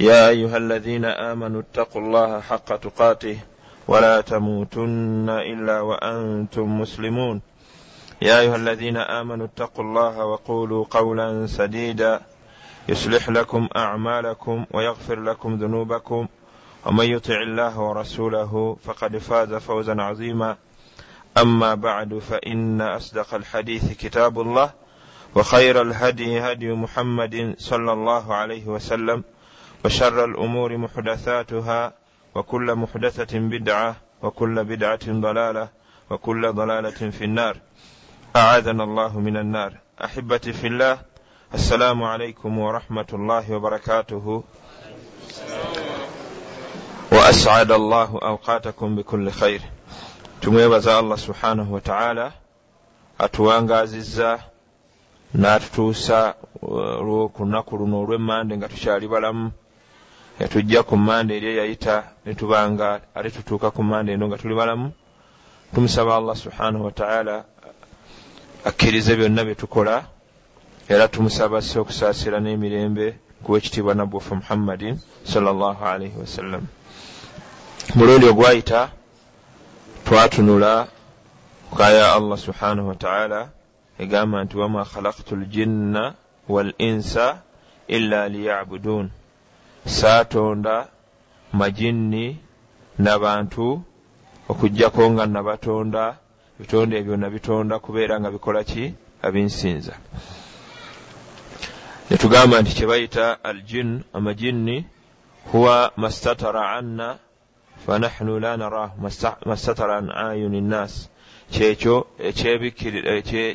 يا ايها الذين امنوا اتقوا الله حق تقاته ولا تموتن الا وانتم مسلمون. يا ايها الذين امنوا اتقوا الله وقولوا قولا سديدا. يصلح لكم اعمالكم ويغفر لكم ذنوبكم. ومن يطع الله ورسوله فقد فاز فوزا عظيما. اما بعد فان اصدق الحديث كتاب الله وخير الهدي هدي محمد صلى الله عليه وسلم. وشر الأمور محدثاتها وكل محدثة بدعة وكل بدعة ضلالة وكل ضلالة في النار. أعاذنا الله من النار. أحبتي في الله السلام عليكم ورحمة الله وبركاته. وأسعد الله أوقاتكم بكل خير. tumwebaza allah subhanahu wataala atuwangazizza n'atutuusa uh, olw'okunaku luno olw'emmande nga tukyali balamu. Yatujja ku mmande eri eyayita netubanga ate tutuuka ku mmande eno nga tuli balamu. Tumusaba allah subhanahu wataala akkirize byonna bye tukola. Era tumusaba se okusaasira n'emirembe kuwa ekitiibwa nabbufe muhammadin salllah alaihi wasallam mulundi ogwayita twatunula kaya allah subhanahu wataala egamba nti wama khalaktu ljinna wal insa illa liyabudun saatonda majinni nabantu okugjako nga nabatonda bitonde ebyo nabitonda kubeera nga bikola ki? Abinsinza. Netugamba nti kyebayita aljin amajinni huwa mastatara anna fanahnu la narah mastatara an ayuni nnas. Kyekyo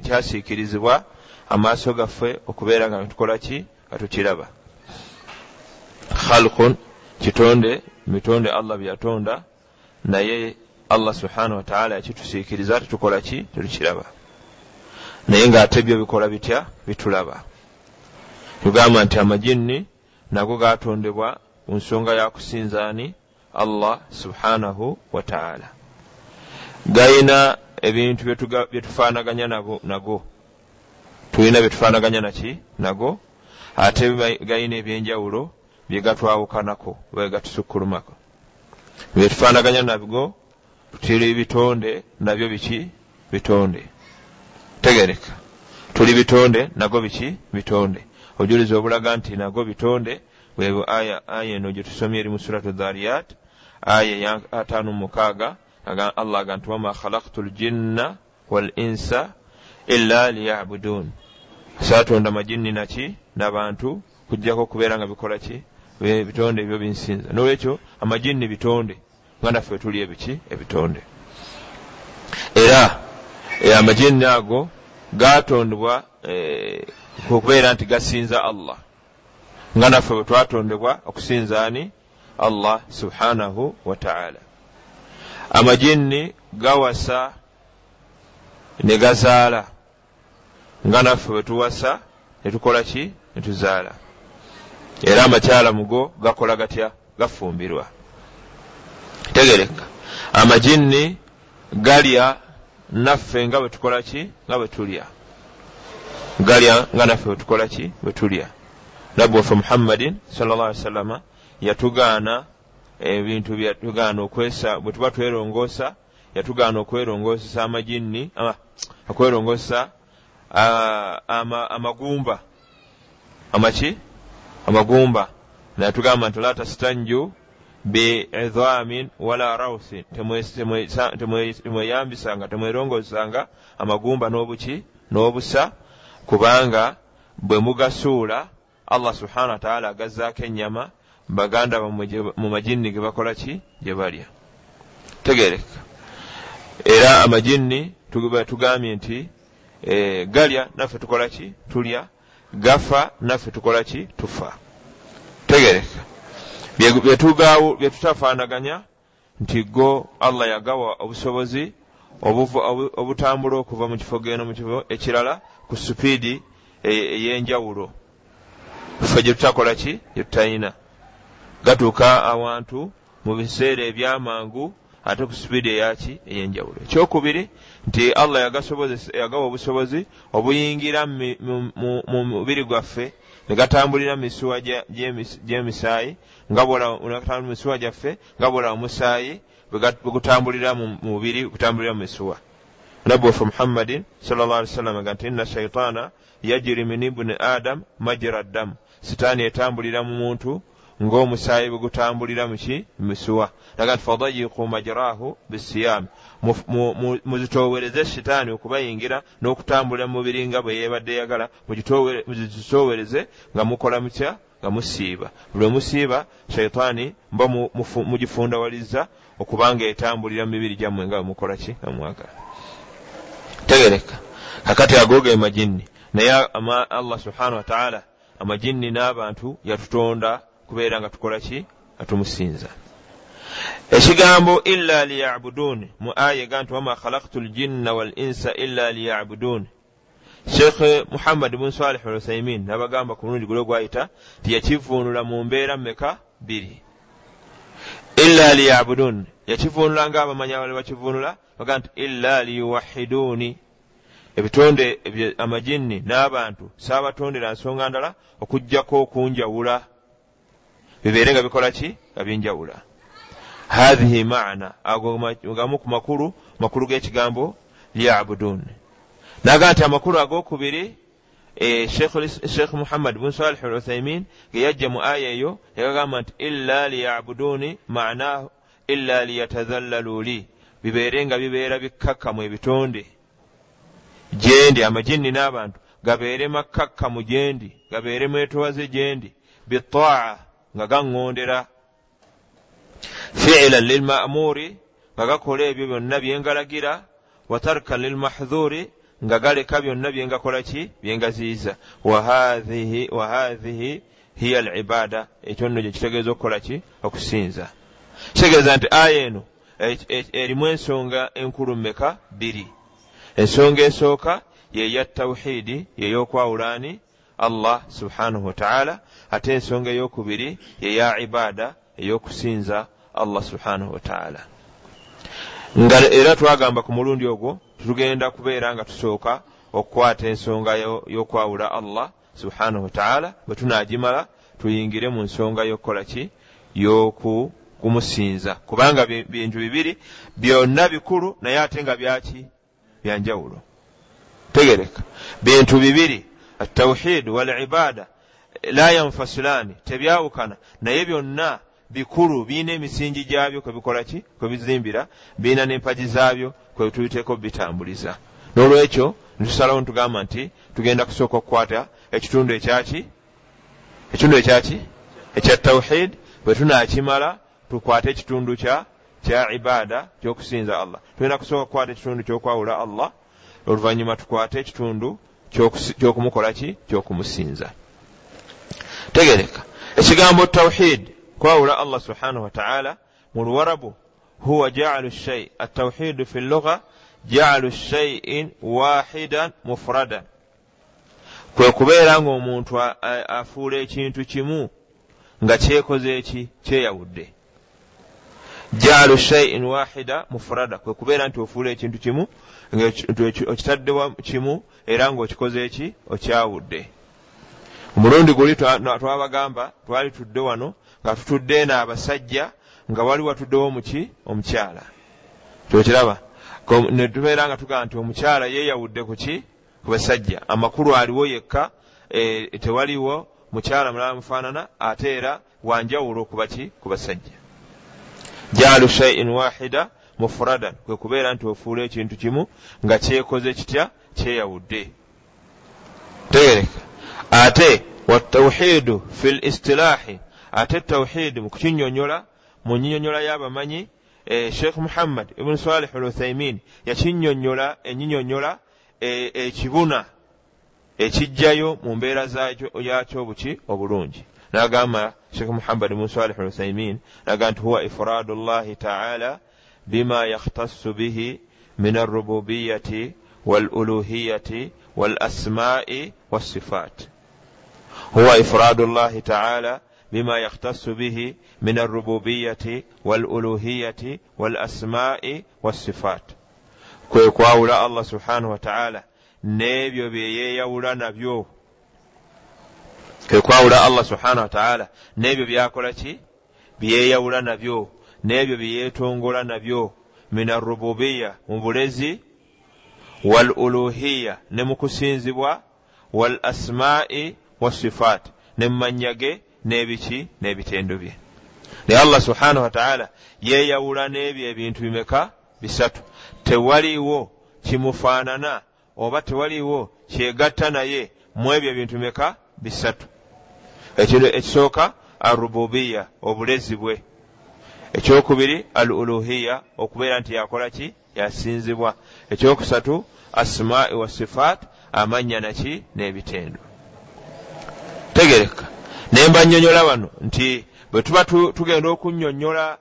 kyasiikirizibwa amaaso gaffe okubeera nga tukola ki? Nga tukiraba khalqun kitonde mitonde allah byeyatonda naye allah subhanahu wataala yakitusiikiriza tetukola ki tetukiraba naye ng'ate byo bikola bitya bitulaba tugamba nti amajinni nago gatondebwa ku nsonga yakusinzaani allah subhanahu wataala gayina ebintu byetufaanaganya nago tulina byetufaanaganya naki nago ate gayina ebyenjawulo byegatwawukanako bwegatusukkulumako byetufaanaganya nabgo tuli bitonde nabyo biki? Bitonde. Tegereka. Tuli bitonde nago biki? Bitonde. Ojuliza obulaga nti nago bitonde bwebwo aya aya eno gyetusomye eri mu suratu dhariyat aya ya ataano mukaaga allah aga nti wama khalaktu ljinna wal insa illa liyabudun. Saatonda majinni naki n'abantu kujjako okubeera nga bikola ki bitonde ebyo binsinza. Nolwekyo amajinni bitonde. Nga naffe tuli ebiki? Ebitonde. Era amajinni ago gatondebwa okubeera nti gasinza allah. Nga naffe bwe twatondebwa okusinzaani allah subhanahu wataala amajinni gawasa ne gazaala. Nga naffe bwe tuwasa ne tukola ki? Ne tuzaala era amakyala mugo gakola gatya? Gafumbirwa. Tegereka. Amajinni galya naffe nga bwe tukola ki? Nga bwe tulya. Galya nga naffe bwe tukola ki? Bwe tulya. Nabbi waffe muhammadin salllah ali sallama yatugaana ebintu byatugaana okwesa bwe tuba twerongoosa yatugaana okwerongosesa amajinni okwerongosesa amagumba. Amaki amagumba. Natugamba nti la tastanju biidhamin wala rausin temweyambisanga temwerongosanga amagumba n'obuki n'obusa kubanga bwe mugasuula allah subhanahu wataala agazzaako ennyama baganda mu majinni ge bakola ki? Gye balya. Tegereka era amajinni tugambye nti galya naffe tukola ki? Tulya gafa naffe tukola ki? Tufa. Tegereka. Byetutafaanaganya nti go allah yagawa obusobozi obutambula okuva mu kifo genda mu kifo ekirala ku supiidi ey'enjawulo. Ffe gye tutakola ki? Gye tutayina. Gatuuka awantu mu biseera ebyamangu ate ku supiidi eyaki ey'enjawulo. Ekyokubiri nti allah yagawa obusobozi obuyingira mu mubiri gwaffe ne gatambulira mu misuwa gy'emisaayi mu misuwa gyaffe nga bwola omusaayi bwegutambulira mu mubiri gutambulira mu misuwa. Nabbi waffe muhammadin sal llah ali sallama ga nti inna shaitaana yajiri min ibuni adamu majira ddamu sitaani etambulira mu muntu ng'omusaayi bwe gutambulira muki misuwa. Naga nti fadayiku majrahu bisiyami muzitowereze shitaani okubayingira n'okutambulira mu mubiri nga bwe yeebadde yagala. Muzitowereze nga mukola mutya? Nga musiiba. Buli musiiba shaitaani mba mugifundawaliza okubanga etambulira mu mibiri gyammwe nga mukola ki? Nga mwagala. Tegereka. Kakati agooge majinni naye allah subhanahu wataala amajinni n'abantu yatutonda kubeera nga tukola ki? Nga tumusinza. Ekigambo illa liyabuduuni mu aya ega nti wama khalaktu ljinna wal insa illa liyabuduuni sheekh muhammad bun salih al uthaimin nabagamba ku mulundi gule gwayita ti yakivuunula mu mbeera mmeka biri illa liyabuduuni yakivuunula nga abamanya bali bakivuunula? Baga nti illa liyuwahiduuni ebitonde amajinni n'abantu saabatondera nsonga ndala okugjako okunjawula bibeere nga bikola ki? Nga binjawula hathihi maana. Ago gamu ku makulu makulu g'ekigambo lyabuduun naga nti amakulu ag'okubiri e, sheekh muhammad bun salih al uthaimin ge yajja mu aya eyo yagagamba nti illa liyabuduuni maanahu illa liyatazallalu li. Bibeere nga bibeera bikkakkamu ebitonde. Gyendi amajinni n'abantu gabeere makkakkamu gyendi gabeere mwetowaze gyendi. Bitaa nga gaŋŋondera. Fiilan lilma'muuri nga gakola ebyo byonna byengalagira wa tarkan lilmahdhuuri nga galeka byonna byengakola ki? Byengaziyiza wa hathihi hiya alibaada ekyo nno gye kitegeeza okukola ki? Okusinza. Kitegeeza nti aya eno erimu ensonga enkulu mmeka? Biri ensonga esooka yeya tawhidi yeyokwawulaani allah subhanahu wataala ate ensonga eyokubiri yeya ibaada eyokusinza allah subhanahu wataala nga era twagamba ku mulundi ogwo tugenda kubeera nga tusooka okukwata ensonga y'okwawula allah subhanahu wataala bwe tunaagimala tuyingire mu nsonga y'okukola ki? Y'okumusinza kubanga bintu bibiri byonna bikulu naye ate nga byaki byanjawulo tegereka. Bintu bibiri ibaada la yanfasilaani tebyawukana naye byonna bikulu birina emisingi gyabyo kwebikola ki kwebizimbira birina n'empagi zaabyo kwetuyiteko bitambuliza n'olwekyo nitusalawo nitugamba nti. Tugenda kusooka okukwata ekitundu ekyaki ekitundu ekyaki ekya tawhid. Bwe tunaakimala tukwate ekitundu kya kya ibaada kyokusinza allah. Tugenda kusooka kukwata ekitundu kyokwawula allah. Oluvannyuma tukwate ekitundu kyokumukola ki? Kyokumusinza. Tegereka. Ekigambo tawhid kwawula allah subhanahu wataala mu luwarabu huwa jaalu shai atawhidu fi lugha jaalu shaiin wahidan mufradan. Kwe kubeera ngaomuntu afuula ekintu kimu nga kyekoze eki? Kyeyawudde. Jaalu shaiin wahida mufrada. Kwe kubeera nti ofuula ekintu kimu okitaddewa kimu era ngaokikoze eki okyawudde. Omulundi guli twabagamba twali tudde wano nga tutudde eno abasajja nga wali watuddewo muki omukyala. Kyokiraba netubeera nga tugamba nti omukyala yeeyawudde ku ki? Ku basajja. Amakulu aliwo yekka e, tewaliwo mukyala mulala mufaanana ate era wanjawulo kuba ki? Ku basajja. Jaalu shaiin wahida mufuradan kwe kubeera nti ofuula ekintu kimu nga kyekoze kitya? Kyeyawudde. Tegereka. Ate watawhidu fi l istilaahi ate tawhidi mu kukinyonyola mu nyinyonyola y'abamanyi e, sheekh muhammad ibuni salih al uthaimin yakinyonyola enyinyonyola ekibuna e, ekijjayo mu mbeera yakyo buki obulungi. Sheekh muhammad bn salih aluthaimin naga nti huwa ifradu llahi taala bima yakhtassu bihi min arububiyati waluluhiyati walasmai wassifat huwa ifradu llahi taala bima yakhtassu bihi min arububiyati waluluhiyati walasmai wassifat kwe kwawula allah subhanahu wataala n'ebyo byeyeeyawula nabyo. Kwe kwawula allah subhanahu wataala n'ebyo byakola ki? Byeyawula nabyo n'ebyo byeyeetongola nabyo min arububiya mu bulezi wal uluhiya ne mu kusinzibwa wal asmaai wasifaat ne mumanya ge n'ebiki n'ebitendo bye. Naye allah subhanahu wataala yeeyawula n'ebyo ebintu bimeka? Bisatu. Tewaliiwo kimufaanana oba tewaliiwo kyegatta naye mu ebyo ebintu bimeka? Bisatu. Ekino ekisooka arububiya obulezi bwe ekyokubiri al uluhiya okubeera nti yakola ki? Yasinzibwa. Ekyokusatu asmaai wa sifaat amannya naki n'ebitendo. Tegereka. Ne mba nnyonnyola wano nti bwe tuba tugenda okunnyonnyola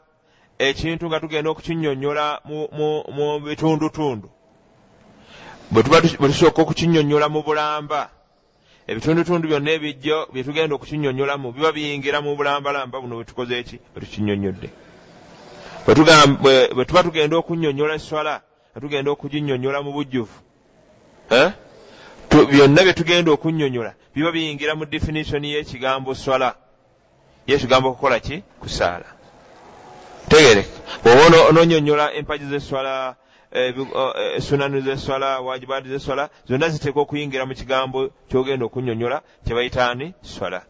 ekintu nga tugenda okukinnyonnyola mu bitundutundu bwe tusooka okukinnyonnyola mu bulamba ebitundutundu byonna ebijjo bye tugenda okukinnyonnyolamu biba biyingira mu bulambalamba buno bwetukoze eki? Bwe tukinnyonnyodde bwe tuba tugenda okunnyonnyola eswala nga tugenda okuginnyonnyola mu bujjuvu byonna bye tugenda okunnyonnyola biba biyingira mu definitioni y'ekigambo swala. Yekigambo okukola ki? Kusaala. Tegereka bwoba ononyonnyola empagi z'eswala esunanu zeswala wajibaati zeswala zonna ziteekwa okuyingira mu kigambo kyogenda okunyonyola kyebayitaani swala.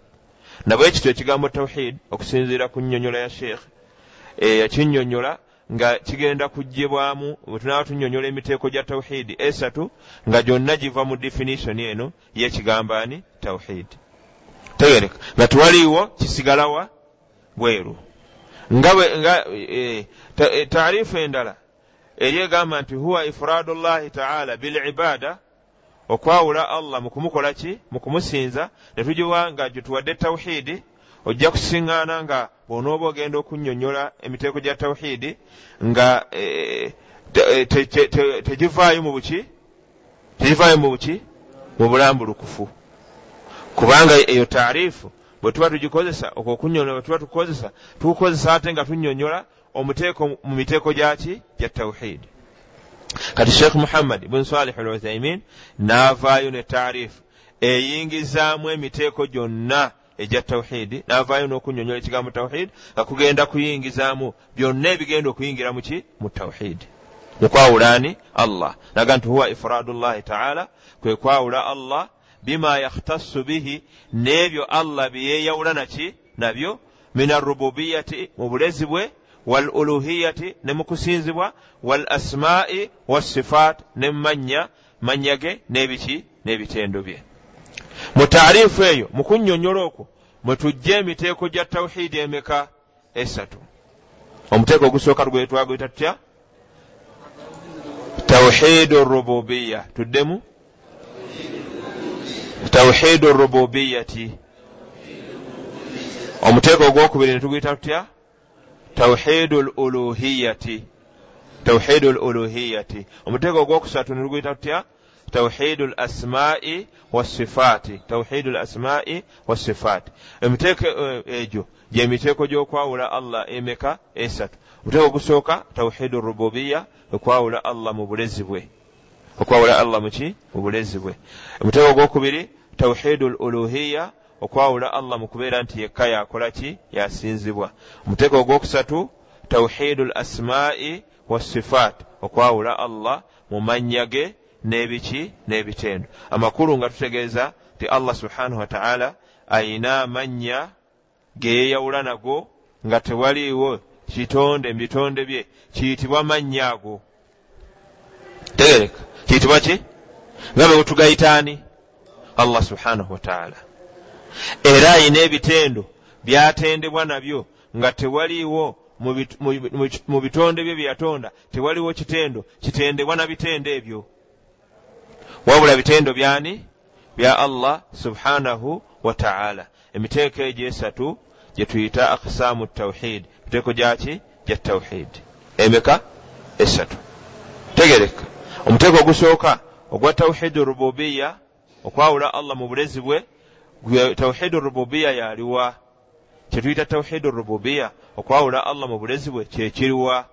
Nabwe kityo ekigambo tawhid okusinziira ku nnyonnyola ya sheekh yakinnyonnyola nga kigenda kuggyibwamu bwe tunaaba tunnyonnyola emiteeko gya tawhidi esatu nga gyonna giva mu definitioni eno yekigambaani tawhid. Tegereka. Nga tewaliiwo kisigalawa bweru. Nga taarifu endala eri egamba nti huwa ifradu llahi taala bilibada okwawula allah mu kumukola ki? Mu kumusinza. Ne tugiwa nga gyetuwadde tawhidi ojja kusiŋŋaana nga bw'onooba ogenda okunnyonnyola emiteeko gya tawhidi nga e, tegivaayo mu buki? Tegivaayo mu buki? Mu bulambulukufu. Kubanga eyo taarifu bwe tuba tugikozesa okwo okunnyonnyola bwe tuba tukozesa tukukozesa ate nga tunnyonnyola omuteeko mu miteeko gyaki gya tawhidi kati sheekh muhammad bun salih al uthaimin naavaayo ne taarifu eyingizaamu emiteeko gyonna egya tawhidi naavaayo n'okunyonyola ekigambo tawhidi nga kugenda kuyingizaamu byonna ebigenda okuyingira muki mu tawhidi mukwawulaani allah. Naga nti huwa ifradu llahi taala kwe kwawula allah bima yakhtassu bihi n'ebyo allah byeyeeyawula naki nabyo min arububiyati mu bulezi bwe wal uluhiyati ne mu kusinzibwa wal asmaai wassifaat ne mumanya manya ge n'ebiki n'ebitendo bye mu taarifu eyo mu kunnyonnyola okwo mwe tujja emiteeko gya tawhidi emeka esatu omuteeko ogusooka gwe twagwita tutya? Tawhidu rububiya tuddemu? Tawhidu rububiyati omuteeko ogwokubiri ne tuguyita tutya? Tawhidu luluhiyati tawhidu luluhiyati omuteeko ogwokusatu niluguyita tutya tawhidu lasmai wasifaati tawhidu lasmai wasifaati emiteeko egyo gyemiteeko gyokwawula allah emeka esatu. Omuteeko ogusooka tawhidu rububiya okwawula allah mu bulezi bwe. Okwawula allah muki mu bulezi bwe. Omuteeko ogwokubiri tawhidu luluhiya okwawula allah mu kubeera nti yekka yakola ki? Yasinzibwa. Omuteeko ogwokusatu tawhidu l asmaai wassifaat okwawula allah mu mannya ge n'ebiki n'ebitendo. Amakulu nga tutegeeza ti allah subhanahu wataala ayina amannya geyeeyawula nago nga tewaliiwo kitonde mu bitonde bye kiyitibwa mannya ago. Tegereka. Kiyitibwa ki? Nga bwe bwetugayitaani allah subhanahu wataala era ayina ebitendo byatendebwa nabyo nga tewaliiwo mu bitonde bye byeyatonda tewaliwo kitendo kitendebwa na bitendo ebyo wabula bitendo byani? Bya allah subhanahu wataala emiteeko egyo esatu gye tuyita akisaamu tawhid. Miteeko gyaki gya tawhid. Emeka? Esatu. Tegereka. Omuteeko ogusooka ogwa tawhidu rububiya okwawula allah mu bulezi bwe tawhidu rububiya yaliwa. Kyetuyita tawhidu rububiya okwawula allah mu bulezi bwe kyekiriwa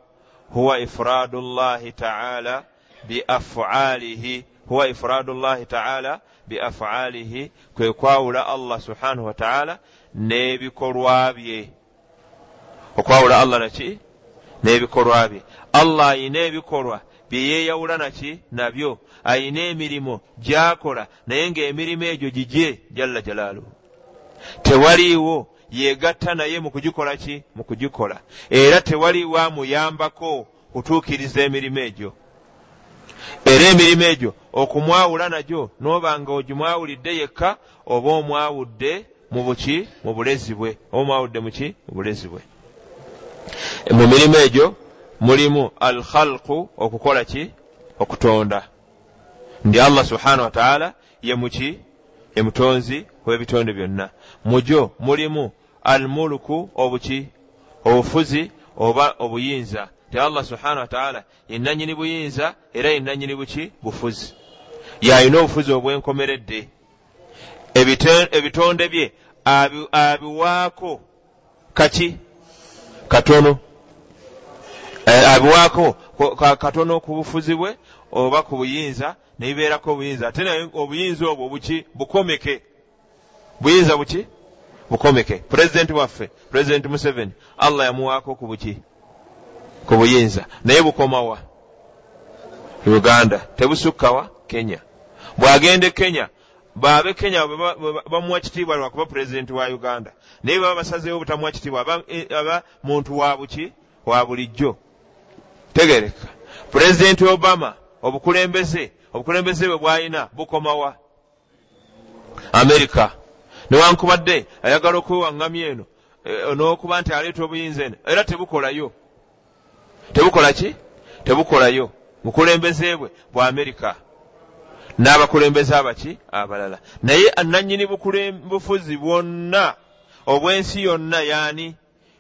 huwa ifradu llahi taala biafalihi huwa ifradu llahi taala biafalihi kwe kwawula allah subhanahu wataala n'ebikolwa bye. Okwawula allah naki n'ebikolwa bye. Allah ayina ebikolwa byeyeeyawula naki nabyo. Ayina emirimu gy'akola naye ng'emirimu egyo gigye jalla jalaaluhu. Tewaliiwo yeegatta naye mu kugikola ki? Mu kugikola. Era tewaliiwo amuyambako kutuukiriza emirimu egyo era emirimu egyo okumwawula nagyo n'oba nga ogimwawulidde yekka oba omwawudde mu buki mu bulezi bwe. Oba omwawudde muki mu bulezi bwe. Mu mirimu egyo mulimu al khalqu okukola ki? Okutonda. Ndi allah subhanahu wataala ye muki ye mutonzi w'ebitonde byonna. Mugyo mulimu al muluku obuki obufuzi oba obuyinza ti allah subhanahu wataala yenanyini buyinza era yenanyini buki bufuzi. Yalina obufuzi obwenkomeredde. Ebitonde bye abiwaako. Kaki? Katono. Eh, abiwaako katono ku bufuzi bwe oba ku buyinza nebibeerako obuyinza. Ate naye obuyinza obwo buki bukomeke. Buyinza buki? Bukomeke. Pulezidenti waffe pulezidenti museveni allah yamuwaako ku buki ku buyinza. Naye bukomawa uganda. Tebusukkawa kenya. Bw'agenda e kenya baabe kenya bamuwa kitiibwa lwakuba pulezidenti wa uganda. Naye baba basazeewo butamuwa kitiibwa aba muntu wa buki wa bulijjo. Tegereka. Pulezidenti obama obukulembeze obukulembeze bwe bw'alina bukomawa amerika. Newankubadde ayagala okwewaŋŋamya eno eh, n'okuba nti aleeta obuyinza eno era tebukolayo tebukola ki? Tebukolayo. Bukulembeze bwe bwa amerika. N'abakulembeze abaki? Abalala. Naye ananyini bufuzi bwonna obw'ensi yonna yaani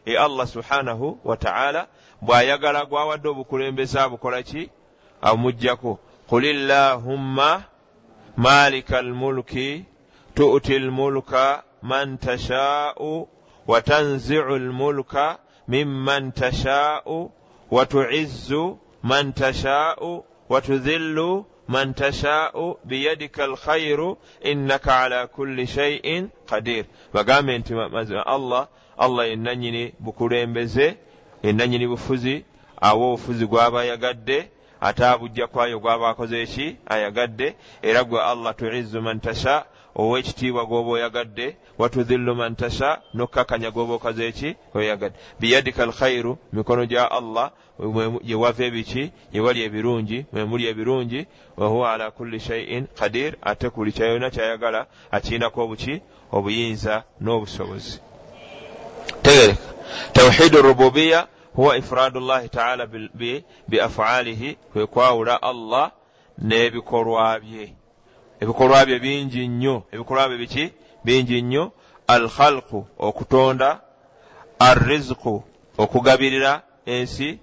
e allah subhanahu wataala bw'ayagala gwawadde obukulembeze abukola ki? Amugjako qul illahumma malika almulki tu'ti almulka man tashaa'u wa tanzi'u almulka mimman tashaa'u watuizzu man tashaau watudhillu man tashaau biyadika alkhairu innaka ala kulli shaiin qadir. Bagambe nti mazima allah allah yenanyini bukulembeze yenanyini bufuzi awa obufuzi gwaba ayagadde ate abujja kwayo gwaba akoze eki ayagadde. Era gwe allah tuizzu man tasha ow'ekitiibwa gw'oba oyagadde watudhillu man tasha nokkakanya gw'oba okaze eki oyagadde. Biyadika alkhairu mikono gya allah gye wava ebiki gye wali ebirungi mwemuli ebirungi wahuwa ala kulli shaiin kadir ate kuli kyayona kyayagala akiinako obuki obuyinza n'obusobozi. Tegereka. Tawhidu rububiya huwa ifradu llahi taala biafalihi kwe kwawula allah n'ebikolwa bye ebikolwa bye bingi nnyo. Ebikolwa bye biki? Bingi nnyo. Alkhalqu okutonda. Arrizqu okugabirira ensi.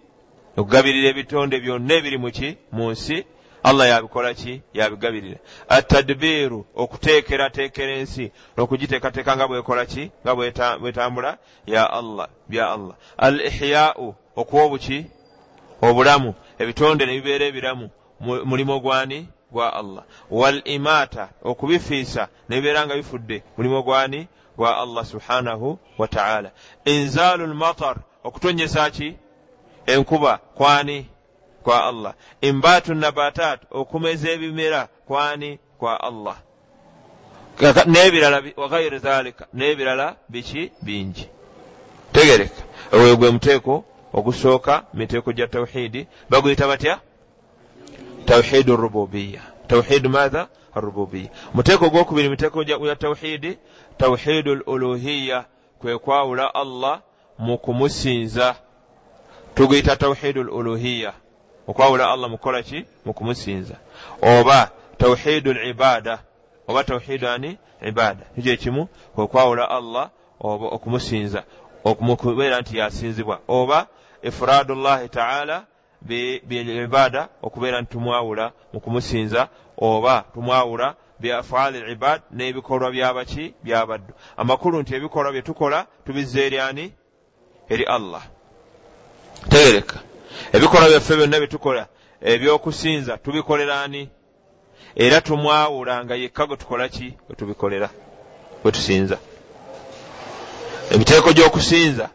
Okugabirira ebitonde byonna ebiri muki mu nsi. Allah yabikola ki? Yabigabirira. Atadbiiru okuteekerateekera ensi. N'okugiteekateeka nga bwekola ki? Nga bwetambula? Ya allah bya allah. Al ihyau okuwa obuki? Obulamu. Ebitonde ne bibeera ebiramu. Mulimu ogwani gwa allah. Wal imaata okubifiisa ne bibeera nga bifudde. Mulimu ogwani? Gwa allah subhanahu wataala inzaalu lmatar okutonyesa ki? Enkuba kwani? Kwa allah. Imbaatu nabatat okumeza ebimera kwani? Kwa allah. Nebirala wagairu dhalika nebirala biki bingi. Tegereka. Oyo gwe muteeko ogusooka miteeko gya tawhidi baguyita batya tawhidu rububiya tawhidu matha rububiya muteeko ogwokubiri miteeko gya tawhidi tawhidu luluhiya kwe kwawula allah mu kumusinza tuguyita tawhidu luluhiya okwawula allah mukola ki mu kumusinza oba tawhidu libada oba tawhidu ani ibada nikyo ekimu kwekwawula allah oba okumusinza okubeera nti yasinzibwa oba ifradu llahi taala biibada okubeera nti tumwawula mu kumusinza oba tumwawula biafaali libad n'ebikolwa byabaki byabaddu. Amakulu nti ebikolwa bye tukola tubizza eryani eri allah. Tegereka ebikolwa byaffe byonna bye tukola ebyokusinza tubikoleraani era tumwawula nga yekka gwe tukola ki? Gwe tubikolera. Gwe tusinza. Emiteeko gy'okusinza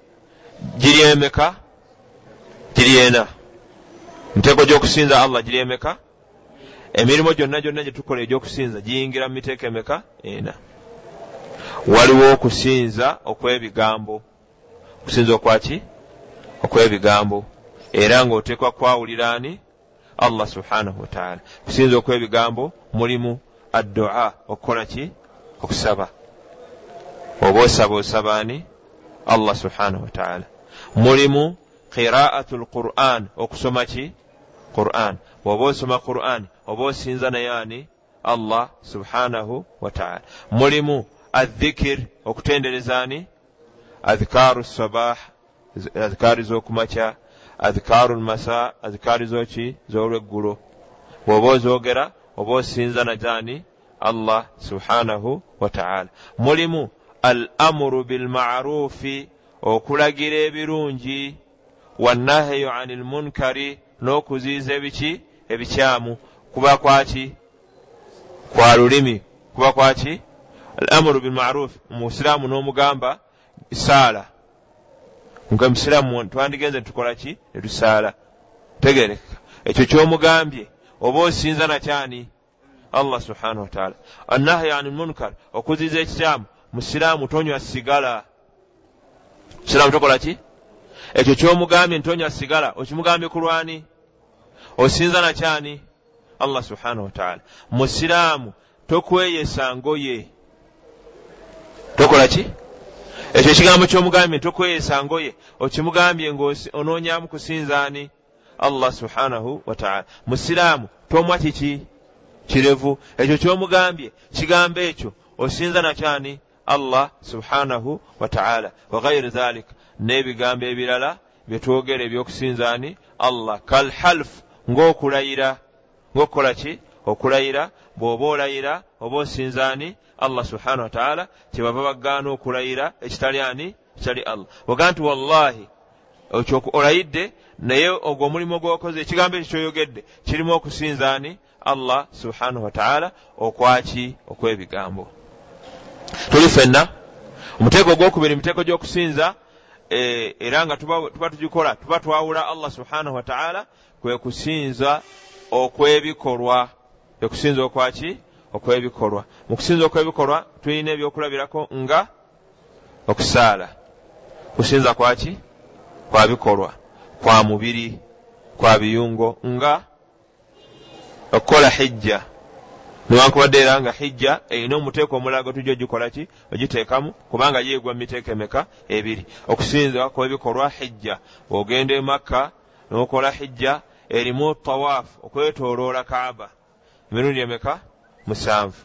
giri emeka giri ena emiteeko gy'okusinza allah giri emeka emirimu gyonna gyonna gye tukola egy'okusinza giyingira mu miteeko emeka? Ena. Waliwo okusinza okw'ebigambo. Okusinza okwaki okw'ebigambo. Era ng'oteekwa kwawuliraani allah subhanahu wataala kusinza okw'ebigambo mulimu addua okukola ki? Okusaba. Oba osaba osabaani allah subhanahu wataala mulimu qiraatu lquran okusoma ki? Quran. Bw'oba osoma quran. Oba osinza naye ani? Allah subhanahu wataala mulimu adhikir okutenderezaani adhikaru sabah. Adhikaari z'okumakya. Adhikaru lmasa adhikaari zoki? Z'olweggulo. Bw'oba ozoogera oba osinza nazaani allah subhanahu wataala mulimu al amuru bilmarufi. Okulagira ebirungi wannahyu ani lmunkari n'okuziiza ebiki ebikyamu. Kuba kwaki kwa lulimi. Kuba kwaki al amuru bilmarufi musiraamu n'omugamba saala. Nga musiraamu twandigenze tukola ki? Netusaala tegereka. Ekyo kyomugambye oba osinza nakyani allah subhanahu wataala annahyu ani lmunkar okuziiza ekikyamu. Musiraamu tonywa sigala. Musiraamu tokola ki ekyo kyomugambye ntonywa sigala okimugambye ku lwani? Osinza nakyani allah subhanahu wataala musiraamu tokweyesa ngoye. Tokola ki? Ekyo ekigambo kyomugambye tokweyesa ngoye. Okimugambye ngaonoonyamu kusinzaani allah subhanahu wataala musiraamu tomwa kiki? Kirevu. Ekyo kyomugambye kigambo ekyo osinza nakyani allah subhanahu wataala waghairi dhalika n'ebigambo ebirala byetwogera ebyokusinzaani allah kalhalf ng'okulayira. Ng'okukola ki? Okulayira. Bw'oba olayira oba osinzaani allah subhanahu wataala kyebava bagaana okulayira ekitali ani? Kitali allah. Oga nti wallahi olayidde naye ogwo omulimu gwokoze ekigambo ekyo kyoyogedde kirimu okusinzaani? Allah subhanahu wataala okwaki okw'ebigambo tuli fenna omuteeko ogwokubiri emiteeko gy'okusinza e, era nga tuba tugikola tuba twawula allah subhanahu wataala kwe kusinza okw'ebikolwa. Ekusinza okwaki okwebikolwa. Mu kusinza okwebikolwa tulina ebyokulabirako nga okusaala. Kusinza kwaki kwa bikolwa. Kwa mubiri. Kwa biyungo. Nga okukola hijja newankubadde era nga hijja erina omuteeko omulaga tujja ogikolaki ogiteekamu kubanga yeegwa mu miteeko emeka ebiri. Okusinza kwebikolwa hijja ogenda emakka nokola hijja erimu tawaafu okwetoloola kaaba. Emirundi emeka? Musanvu.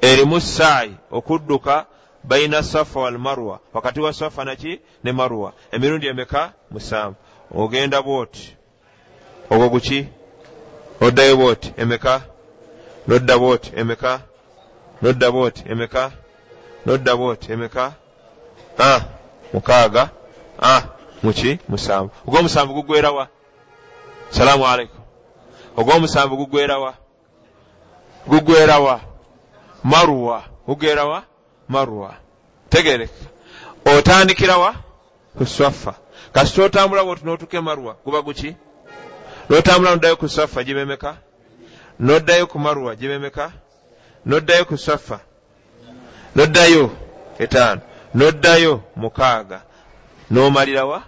Erimu saayi okudduka baina safa walmarwa wakati wa safa naki ne marwa. Emirundi emeka? Musanvu. Ogenda bwoti. Ogwo guki? Oddayo bwoti. Emeka nodda bwoti emeka. Nodda bwoti emeka. Nodda bwoti emeka. A mukaaga. A muki? Musanvu. Ogwomusanvu gugwerawa salaamu aleikum ogwomusanvu gugwerawa gugwerawa marwa. Gugwerawa marwa. Tegereka otandikirawa ku swafa kasi totambula bwoti notuke marwa guba guki? Notambula noddayo ku swafa gibemeka noddayo ku marwa gibemeka noddayo ku swafa noddayo etaano noddayo mukaaga. Nomalirawa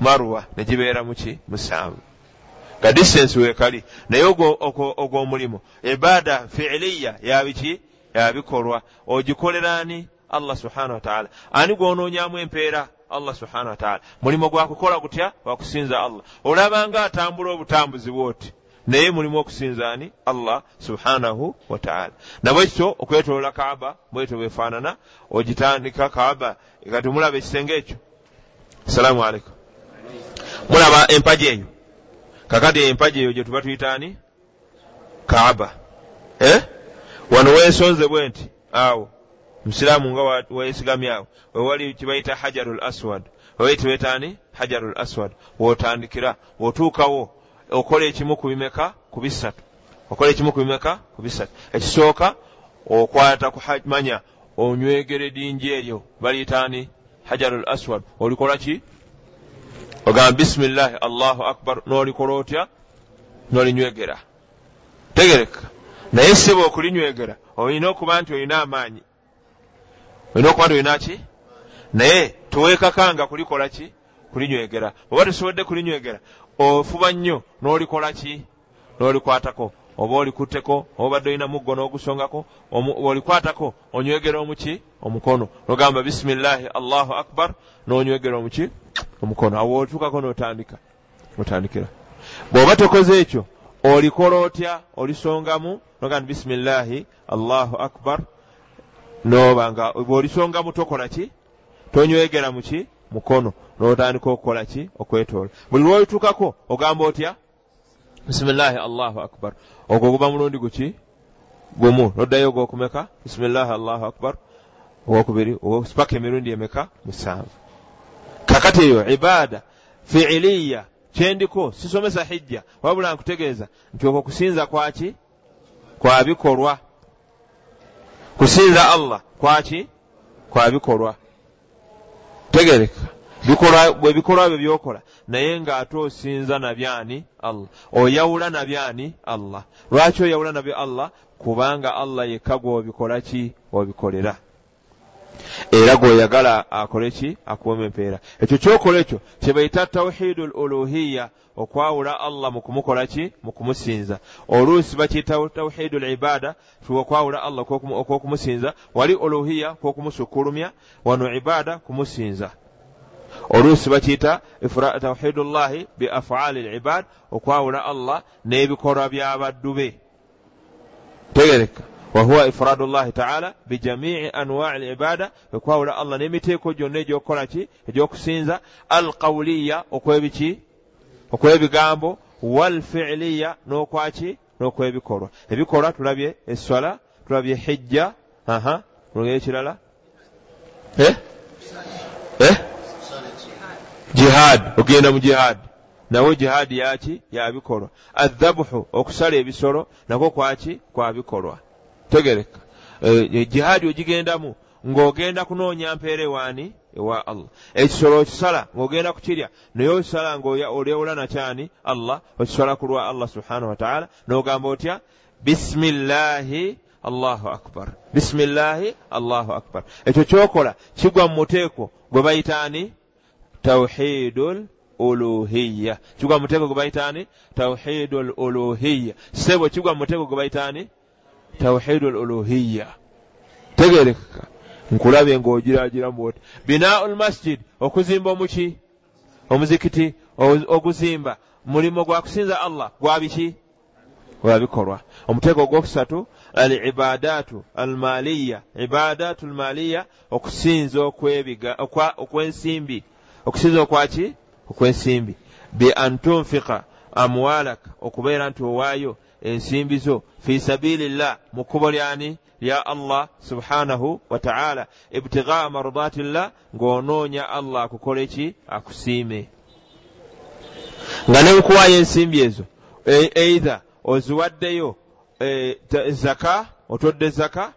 marwa. Negibeera muki musanvu nga distance weekali naye ogw'omulimu. Ibaada fiiliya yabiki yabikolwa ogikoleraani allah subhanahu wataala ani gwonoonyamu empeera? Allah subhanahu wataala mulimo gwakukola gutya? Wakusinza allah. Olabanga atambula obutambuzi bwoti naye mulimu okusinzaani? Allah subhanahu wataala nabwekityo okwetolola kaaba bwetyo bwefaanana ogitandika kaaba kati mulaba ekisenge ekyo. Assalaamu aleikum mulaba empaji eyo. Kakati empaji eyo gye tuba tuyitaani kaaba. Eh? wano wensonzebwe nti awo musiraamu nga wesigamye awo wewali kibayita hajaru l aswad. Wewaitibetaani hajaru l aswad. Wotandikira wotuukawo okola ekimu ku bimeka ku bisatu. Okola ekimu ku bimeka ku bisatu. Ekisooka okwata ku manya onywegere dingi eryo baliyitaani hajaru l aswad. Olikola ki? Ogamba bisimillahi allahu akbar. N'olikola otya? N'olinywegera. Tegereka. Naye seba okulinywegera. Olina okuba nti olina amaanyi. Olina okuba nti olina ki? Naye tuweekakanga kulikola ki? Kulinywegera. Oba tusobodde kulinywegera ofuba nnyo n'olikola ki? N'olikwatako. Oba olikutteko oba obadde olina muggo n'ogusongako olikwatako onywegera omuki omukono. Nogamba bisimillahi allahu akbar n'onywegera omuki omukono. Awo otuukako n'otandika otandikira bw'oba tokoze ekyo olikola otya? Olisongamu? Nogaa nti bisimillahi allahu akbar. Noba nga bw'olisongamu tokola ki? Tonywegera muki mukono n'otandika okukola ki? Okwetoola. Buli lwolituukako ogamba otya? Bisimillahi allahu akbar. Ogwo guba mulundi guki? Gumu. Noddayo ogwokumeka? Bisimillahi allahu akbar. Owokubiri paka emirundi emeka? Musanvu. Kakati eyo ibaada fiiliya kyendiko sisomesa hijja wabula nkutegeeza nti okwo kusinza kwaki kwa bikolwa. Kusinza allah kwaki kwa bikolwa tegereka. Bwe bikolwa byo byokola. Naye ng'ate osinza nabyani allah. Oyawula nabyani allah. Lwaki oyawula nabyo allah? Kubanga allah yekka gw'obikola ki? Obikolera era gweoyagala akole ki? Akuwema empeera. Ekyo kyokola ekyo kyebaita tawhidu l uluhiya okwawula allah mu kumukola ki? Mu kumusinza. Oluusi bakiyita tawhidu l ibada okwawula allah okwokumusinza wali uluhiya kwokumusukkulumya wano ibada kumusinza. Oluusi bakiyita tawhidu llahi bi afaali l ibad okwawula allah n'ebikolwa by'abaddu be. Tegereka wahuwa ifradu llahi taala bijamii anwai libada ekwawula allah n'emiteeko gyonna egyokukola ki? Egyokusinza. Alqawuliya okwebiki okwebigambo walfiiliya n'okwaki n'okwebikolwa. Ebikolwa tulabye eswala tulabye hijja aha olugero ekirala. Eh? eh? jihaad ogenda mu jihaadi nawe jihaadi yaki yabikolwa adhabuhu okusala ebisolo nakwo kwaki kwabikolwa tegereka. Jihaadi ogigendamu ng'ogenda kunoonya mpeera ewaani ewa allah. Ekisolo okisala ng'ogenda kukirya naye okisala ng'olyewula nakyani allah. Okisala ku lwa allah subhanahu wataala n'ogamba otya? Bisimillahi allahu akbar. Bisimillahi allahu akbar. Ekyo kyokola kigwa mu muteeko gwe bayitaani tawhidul uluhiya kigwa mu muteeko gwe bayitaani tawhidul uluhiya sebo kigwa mu muteeko gwe bayitaani tawhidu luluhiya tegereka nkulabe ng'ogiragiramu bwoti binaau lmasjid okuzimba omuki? Omuzikiti oguzimba. Mulimu gwa kusinza allah gwabiki gwabikolwa omuteeko ogwokusatu al ibadaatu almaliya ibadaatu almaliya okusinza okwensimbi. Okusinza okwaki okwensimbi. Bi an tunfika amwalaka okubeera nti owaayo ensimbi zo fi sabilillah mu kkubo lyani lya allah subhanahu wataala ibtigaa mardatillah ng'onoonya allah akukola eki akusiime. Nga ne nkuwaayo ensimbi ezo eitha oziwaddeyo zaka otodde zaka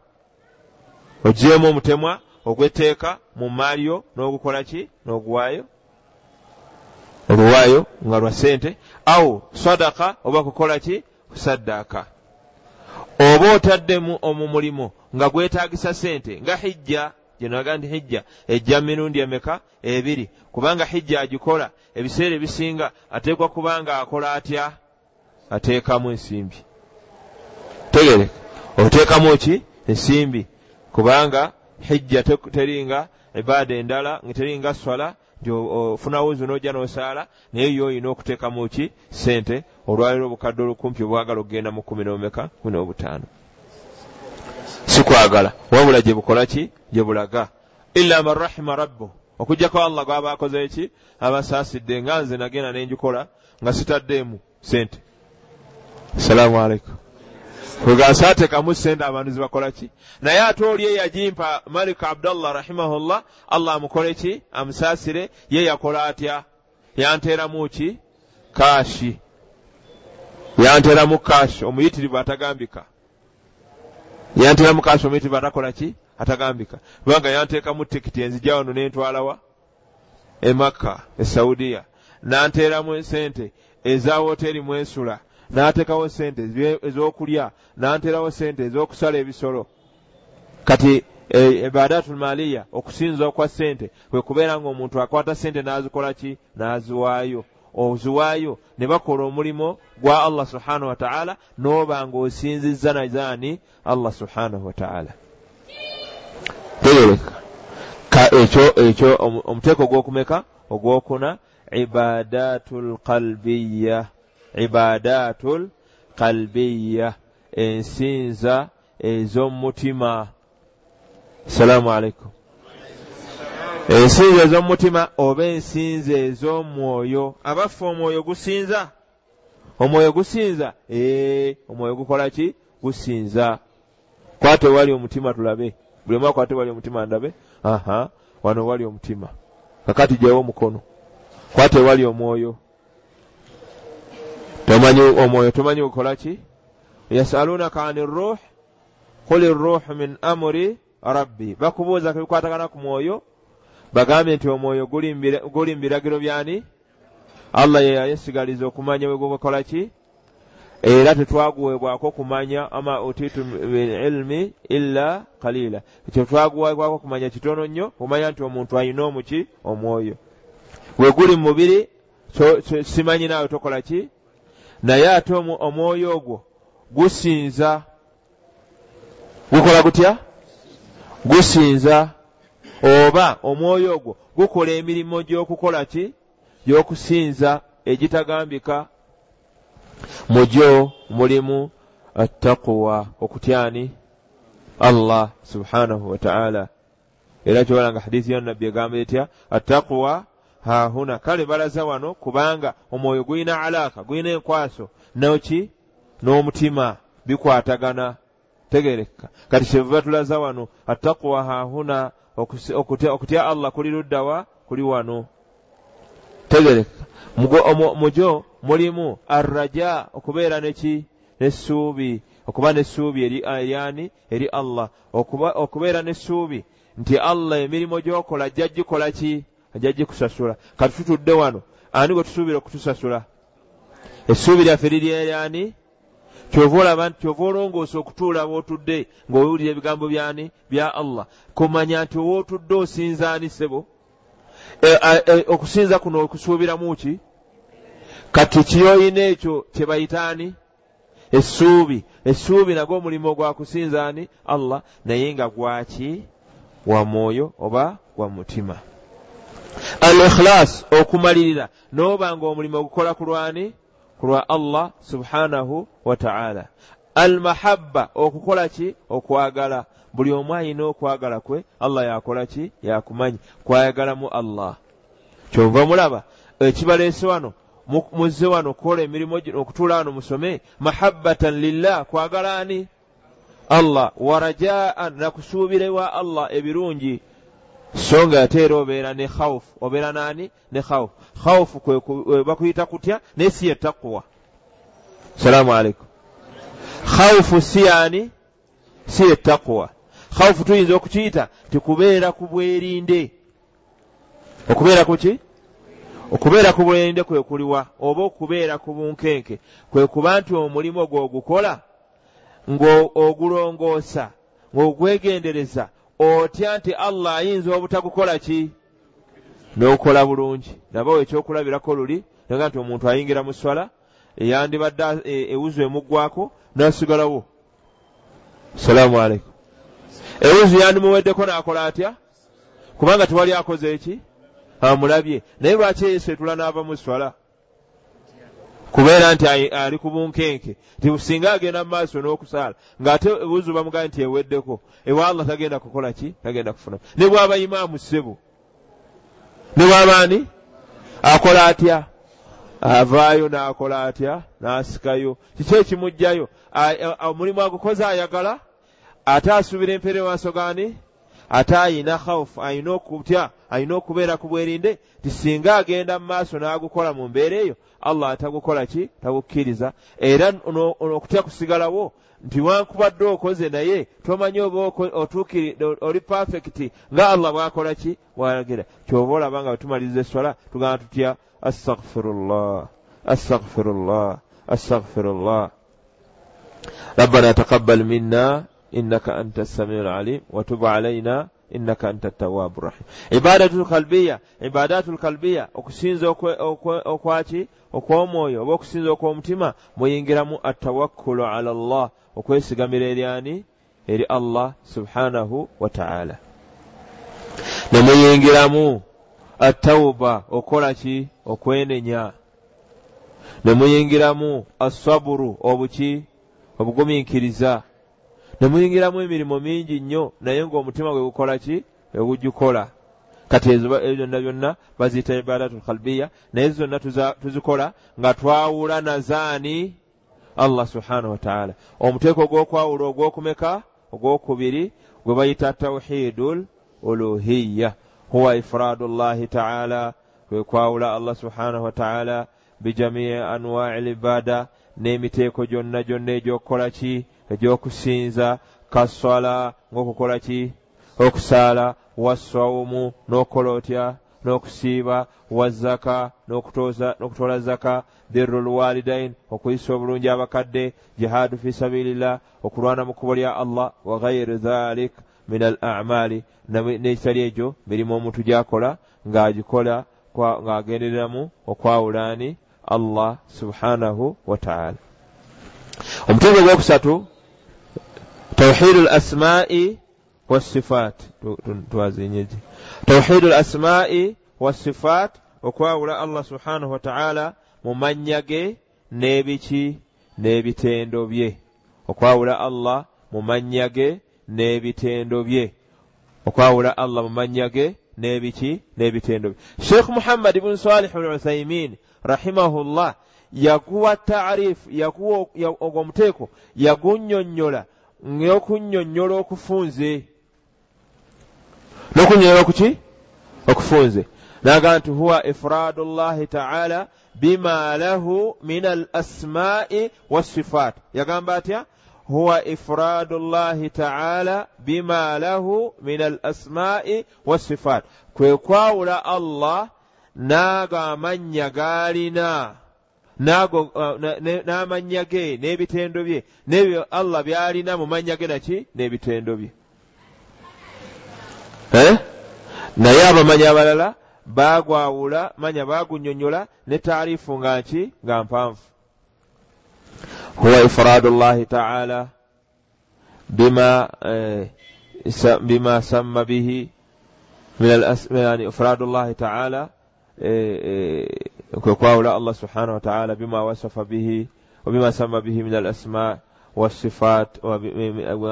ogyemu omutemwa ogwetteeka mu maali yo n'ogukola ki? N'oguwaayo? Oluwaayo nga lwa sente awo sadaka oba kukola ki kusaddaaka oba otaddemu omu mulimo nga gwetaagisa sente nga hijja gyenaga nti hijja ejja mirundi emeka ebiri kubanga hijja agikola ebiseera ebisinga ateekwa kubanga akola atya? Ateekamu ensimbi. Tegereka oteekamu ki? Ensimbi. Kubanga hijja teringa ibaada endala teringa swala ofunawo zo n'ojja n'osaala naye yo olina okuteekamu ki? Sente olwaliro obukadde olukumpi obwagala okgenda mu kumi n'omeka kumi n'obutaano. Sikwagala. Wabula gye bukola ki? Gye bulaga. Illa man rahima rabbu. Okugjako allah gwaba akoze eki abasaasidde nga nze nagenda nenjikola nga sitaddeemu sente assalaamu aleikum wegansi atekamu sente abantu zibakola ki? Naye ate oli eyagimpa malik abdallah rahimahullah allah amukole ki? Amusaasire ye yakola atya? Yanteeramu ki? Kaashi. Yanteeramu kaashi omuyitirivu atagambika. Yanteeramu kaashi omuyitirivu atakola ki? Atagambika. Kubanga yanteekamu tikiti enzija wano nentwalawa emakka esaudiya nanteeramu sente eza woteeri mwensula n'ateekawo sente ez'okulya n'anteerawo sente ez'okusala ebisolo. Kati ebadatul maliya okusinza okwa sente kwe kubeera ng'omuntu akwata sente n'azikola ki? N'aziwaayo. Oziwaayo ne bakola omulimo gwa allah subhanahu wataala n'oba ng'osinzizza nazaani allah subhanahu wataala tegereka ekyo ekyo omuteeko ogw'okumeka ogw'okuna ibadatu lqalbiya ibadatul kalbiya ensinza ez'omumutima salaamu aleikum ensinza ez'omumutima oba ensinza ez'omwoyo? Abaffe omwoyo gusinza. Omwoyo gusinza? Ee omwoyo gukola ki? Gusinza. Kwate wali omutima tulabe. Buli omu akwate wali omutima ndabe? Aha wano wali omutima. Kakati gyewo omukono. Kwate wali omwoyo tomanyi omwoyo tomanyi gukola ki yasalunaka ani ruh? Kuli ruh min amuri rabbi. Bakubuuza kebikwatagana ku mwoyo bagambye nti omwoyo guli mu biragiro byani? Allah ye yayesigaliza okumanya bwe gukola ki? Era tetwaguweebwako kumanya ama utitu bililmi illa kalila ekyo twaguweebwako kumanya kitono nnyo kumanya nti omuntu ayina omuki omwoyo. We guli mu mubiri simanyi naawe tokola ki naye ate omwoyo ogwo gusinza gukola gutya? Gusinza. Oba omwoyo ogwo gukola emirimu gy'okukola ki? Gy'okusinza egitagambika mu gyo mulimu attaquwa okutyani allah subhanahu wataala era kyobalanga hadithi yonnabbi egamba etya attaquwa hahuna kale balaza wano kubanga omwoyo gulina alaaka gulina enkwaso. Noki? N'omutima. Bikwatagana. Tegereka kati kyevuba tulaza wano attaquwa hahuna okutya allah kuli luddawa kuli wano. Tegereka mugyo mulimu arraja okubeera neki nessuubi okuba nessuubi eryani eri allah. Okubeera nessuubi nti allah emirimu gyokola ajja gikola ki ajja gikusasula kati tutudde wano ani gwe tusuubira okutusasula? Essuubi lyaffe liri eryani kyova olaba nti kyova olongoosa okutuula wootudde ng'owulira ebigambo byani? Bya allah. Kumanya nti owootudde osinzaani sebo okusinza kuno okusuubiramu ki? Kati kiyoyina ekyo kye bayitaani essuubi. Essuubi nagwo omulimu gwa kusinzaani allah. Naye nga gwaki wa mwoyo oba gwa mutima al ikhilas okumalirira. N'oba nga omulimu ogukola ku lwani? Ku lwa allah subhanahu wa ta'ala. Al mahabba okukola ki? Okwagala. Buli omu ayina okwagala kwe allah yakola ki? Yakumanyi. Kwayagalamu allah. Kyova mulaba ekibaleese wano muzze wano okukola emirimu gino okutuula wano musome mahabbatan lillah kwagala ani? Allah. Warajaan nakusuubira ewa allah ebirungi so nga ate era obeera ne khawufu obeera naani ne khawufu khawufu bakuyita kutya? Naye si ye takuwa salaamu aleikum khawufu si yaani? Si ye takuwa khawufu tuyinza okukiyita? Nti kubeera ku bwerinde. Okubeera ku ki? Okubeera ku bwerinde kwe kuliwa oba okubeera ku bunkenke. Kwe kuba nti omulimu gw'ogukola ng'ogulongoosa ng'ogwegendereza otya nti allah ayinza obutagukola ki? N'okola bulungi. Nabawo ekyokulabirako luli naga nti omuntu ayingira mu swala eyandibadde ewuzu emuggwako n'asigalawo. Salaamu aleikum ewuzu yandimuweddeko n'akola atya? Kubanga tewali akoze eki? Amulabye. Naye lwaki yesu etula n'ava mu swala kubeera nti ali ku bunkenke ti singa agenda mu maaso n'okusaala ng'ate buzu bamugaa nti eweddeko ewa allah tagenda kukola ki? Tagenda kufuna. Ne bw'aba imaamu ssebo ne bw'abaani akola atya? Avaayo n'akola atya? N'asikayo. Kiki ekimugjayo omulimu agukoze ayagala? Ate asuubira empeere maaso gaani ate ayina khawufu ayina okutya ayina okubeera ku bwerinde ti singa agenda mu maaso n'agukola mu mbeera eyo allah atagukola ki? Tagukkiriza. Era okutya kusigalawo nti wankubadde okoze naye tomanyi oba otuukiride oli pafekiti nga allah bwakola ki? Bwalagira kyoba olaba nga wetumaliriza eswala tugamba tutya? Astagfirullah astagfirullah astagfirullah rabbana taqabbal minna innaka anta samiu lalim watub alaina innaka anta tawaabu rahim ibadatu lkalbiya ibadatu lkalbiya okusinza okwaki okw'omwoyo oba okusinza okw'omutima muyingiramu atawakkulu ala llah okwesigamira eryani eri allah subhanahu wa taala nemuyingiramu attawuba okukola ki okwenenya nemuyingiramu assaburu obuki obugumiikiriza nemuyingiramu emirimu mingi nnyo naye ng'omutima gwe gukola ki? Egugikola kati ezo byonna byonna baziyita ibadatu lkalbiya naye zonna tuzikola nga twawula nazaani allah subhanahu wataala omuteeko ogw'okwawula ogw'okumeka? Ogw'okubiri gwe bayita tawhidu uluhiya huwa ifradu llahi taala kwe kwawula allah subhanahu wataala bijamii anwai libada n'emiteeko gyonna gyonna egy'okukola ki egy'okusinza kaswala ng'okukola ki? Okusaala wasawumu n'okukola otya? N'okusiiba wazaka n'okutoola zaka. Birru lwalidain okuyisa obulungi abakadde jihaadu fi sabilillah okulwana mu kkubo lya allah wa gairu dhalik min al amali n'ekitali egyo mirimu omuntu gyakola ng'agikola ng'agendereramu okwawulaani allah subhanahu wa taala. Omutunzi ogwokusatu tawhidu lasmai wasifat twazinyezi tawhidu lasmai wasifat okwawula allah subhanahu wataala mu mannya ge n'ebiki n'ebitendo bye. Okwawula allah mu mannya ge n'ebitendo bye. Okwawula allah mu mannya ge n'ebiki n'ebitendo bye. Sheikh muhammad ibuni salih bn uthaimin rahimahullah yaguwa taarifu yaguwa ogwo omuteeko yagunnyonnyola ng'okunnyonnyola okufunze. N'okunnyonnyola okuki okufunze. Naga nti huwa ifradu llahi taala bima lahu min al asmai wassifat. Yagamba atya? Huwa ifradu llahi taala bima lahu min al asmai wassifat. Kwe kwawula allah n'ago amannya g'alina n'amannya ge n'ebitendo bye. N'ebyo allah by'alina mu mannya ge naki? N'ebitendo bye. Naye abamanyi abalala baagwawula manya baagunnyonnyola ne taarifu nga nki? Nga mpanvu. Huwa ifradu llahi taala bima bima samma bihi ifradu llahi taala kwe kwawula allah subhanahu wataala bima wasafa bihi wabima sama bihi min al asma wasifat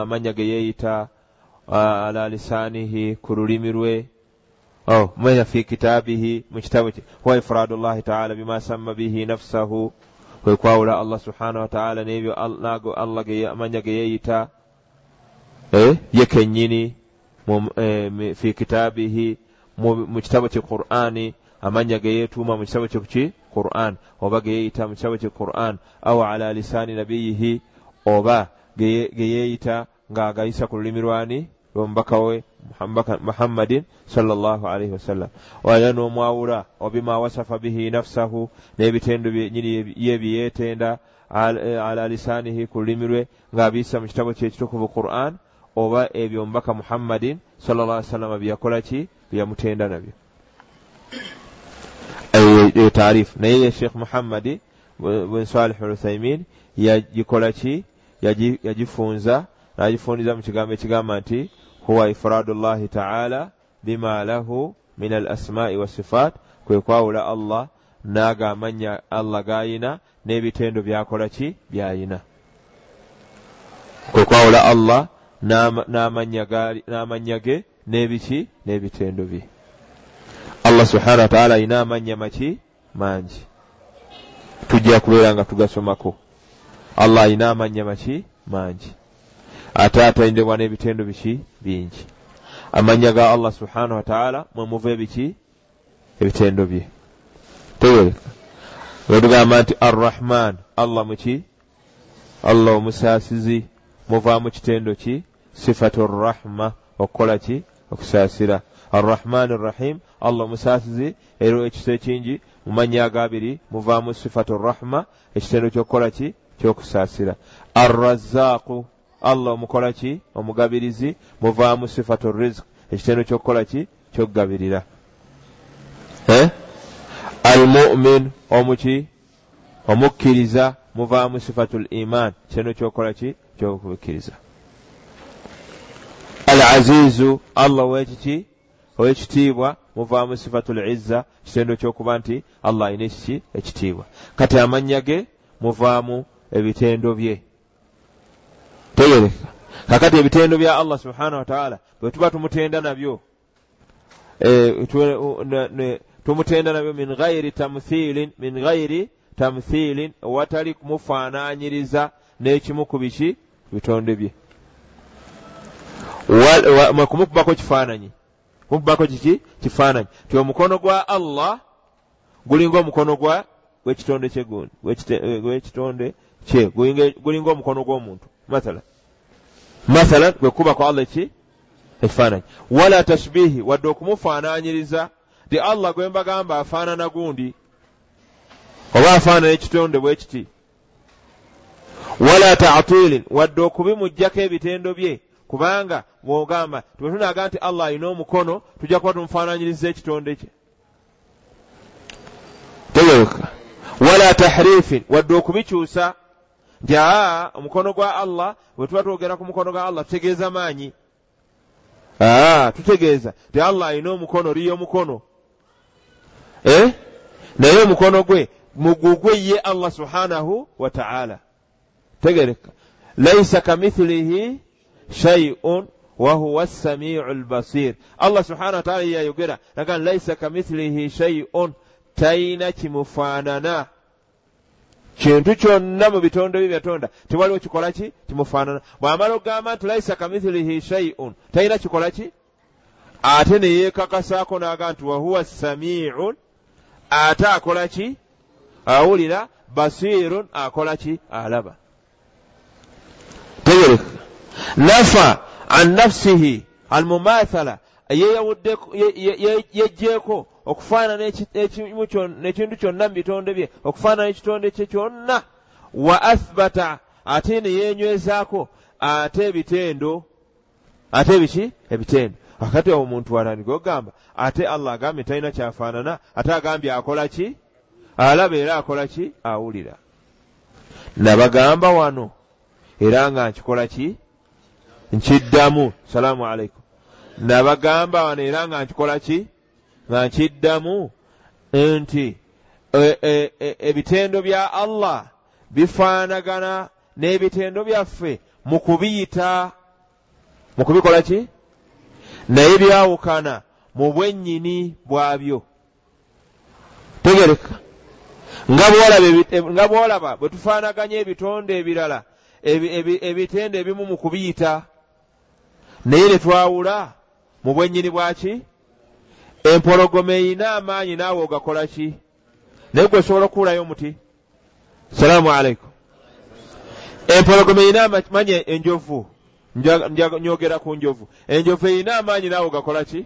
amanya ge yeeyita ala lisanihi ku lulimi lwe manya fi kitabihi mu kitabu kye huwa ifradu llahi taala bima sama bihi nafsahu. Kwe kwawula allah subhanahu wataala n'ebyo nago allah amanya ge yeeyita ye kennyini fi kitabihi mu kitabu kye qur'ani amanya ge yeetuuma mu kitabo kye kuki? Quran. Oba ge yeeyita mu kitabo kye quran. Aw ala lisaani nabiyihi. Oba ge yeeyita ng'agayisa ku lulimi lwani lwomubaka we muhammadin salllahu alaihi wasallam wala n'omwawula obima wasafa bihi nafsahu n'ebitendo ye byeyeetenda ala lisaanihi ku lulimi lwe ng'abiyisa mu kitabo kye ekitukuvu quran oba ebyo omubaka muhammadin alaihi wasallama byeyakola ki? Byeyamutenda nabyo eyo taarifu naye ye sheekh muhammadi bwen salih uluthaimin yagikola ki yagifunza n'agifundiza mu kigambo ekigamba nti huwa ifradu llahi taala bima lahu min al asmai wasifat kwe kwawula allah naaga amanya allah g'ayina n'ebitendo byakola ki by'ayina kwe kwawula allah n'amanya ge n'ebiki n'ebitendo bye allah subhana wataala ayina amanya maki mangi tujja kubeera nga tugasomako. Allah ayina amanya maki mangi ate atayindebwa n'ebitendo biki bingi amanya ga allah subhanahu wataala mwemuva ebiki ebitendo bye tewereka wetugamba nti arrahman. Allah muki allah omusaasizi muvaamu kitendo ki sifatu rrahma okukola ki okusaasira arrahman rrahim allah omusaasizi era ekisa ekingi mumanya agabiri muvaamu sifatu rrahma ekitendo kyokukola ki? Kyokusaasira. Arrazaaku allah omukola ki? Omugabirizi muvaamu sifatu rizq ekitendo kyokukola ki? Kyokugabirira eh? almumin omuki omukkiriza muvaamu sifatu l iman kitendo kyokukola ki? Kyokukkiriza. Al azizu allah owekiki owekitiibwa muvaamu sifatu l izza kitendo kyokuba nti allah ayina ekiki? Ekitiibwa. Kati amanya ge muvaamu ebitendo bye. Tegereka kakati ebitendo bya allah subhanahu wataala bwe tuba tumutenda nabyo e, tumutenda nabyo min ghairi tamthilin min ghairi tamthilin watali kumufaananyiriza n'ekimu ku biki? Bitonde bye. Kumukubako kifaananyi kumukubako kiki kifaananyi. Ti omukono gwa allah gulinga omukono gwa gwekitonde kye gundi gwekitonde kye gulinga omukono gw'omuntu. Mathala. Mathalan gwekubako allah ki? Ekifaananyi. Wala tashbihi wadde okumufaananyiriza ti allah gwe mbagamba afaanana gundi oba afaanana ekitonde bwe kiti. Wala tatilin wadde okubimugjako ebitendo bye kubanga bwogamba tibwe tunaga nti allah alina omukono tujja kuba tumufaananyiriza ekitonde kye. Tegereka wala tahrifin wadde okubikyusa nti aa omukono gwa allah bwe tuba twogera ku mukono gwa allah tutegeeza maanyi. Aa tutegeeza ti allah alina omukono riyo omukono. Eh? naye omukono gwe mugugwe ye allah subhanahu wataala tegereka laisa kamithilihi shaiun wahuwa samiu lbasir allah subhanahu wataala yeyayogera naga laisa kamithilihi shaiun talina kimufaanana kintu kyonna mu bitonde bye byatonda tewaliwo kikola ki kimufaanana bw'amala okugamba nti laisa kamithilihi shaiun talina kikola ki ate neyeekakasaako n'aga nti wahuwa samiun ate akola ki awulira basiirun akola ki alaba tegereka nafa an nafsihi almumathala yejjeeko okufaanana ekintu kyonna mu bitonde bye okufaanana ekitonde kye kyonna wa athbata ate ne yeenywezaako ate ebitendo ate ebiki ebitendo akati omuntu walandiga ogamba ate allah agambye talina kyafaanana ate agambye akola ki alaba era akola ki awulira nabagamba wano era nga nkikola ki nkiddamu salaamu alaikum. Nabagamba wano era nga nkikola ki? Nga nkiddamu nti e, e, e, ebitendo bya allah bifaanagana n'ebitendo byaffe mu kubiyita mu kubikola ki? Naye byawukana mu bwennyini bwabyo. Tegereka. Nga bwolaba bwe tufaanaganya ebitonde ebirala ebitende ebimu mu kubiyita naye ne twawula mu bwennyini bwaki empologoma eyina amaanyi naawe ogakola ki? Naye gwe osobola okuwulayo omuti? Salaamu aleikum empologoma eyina amaanyi enjovu. Nyogera ku njovu. Enjovu eyina amaanyi naawe ogakola ki?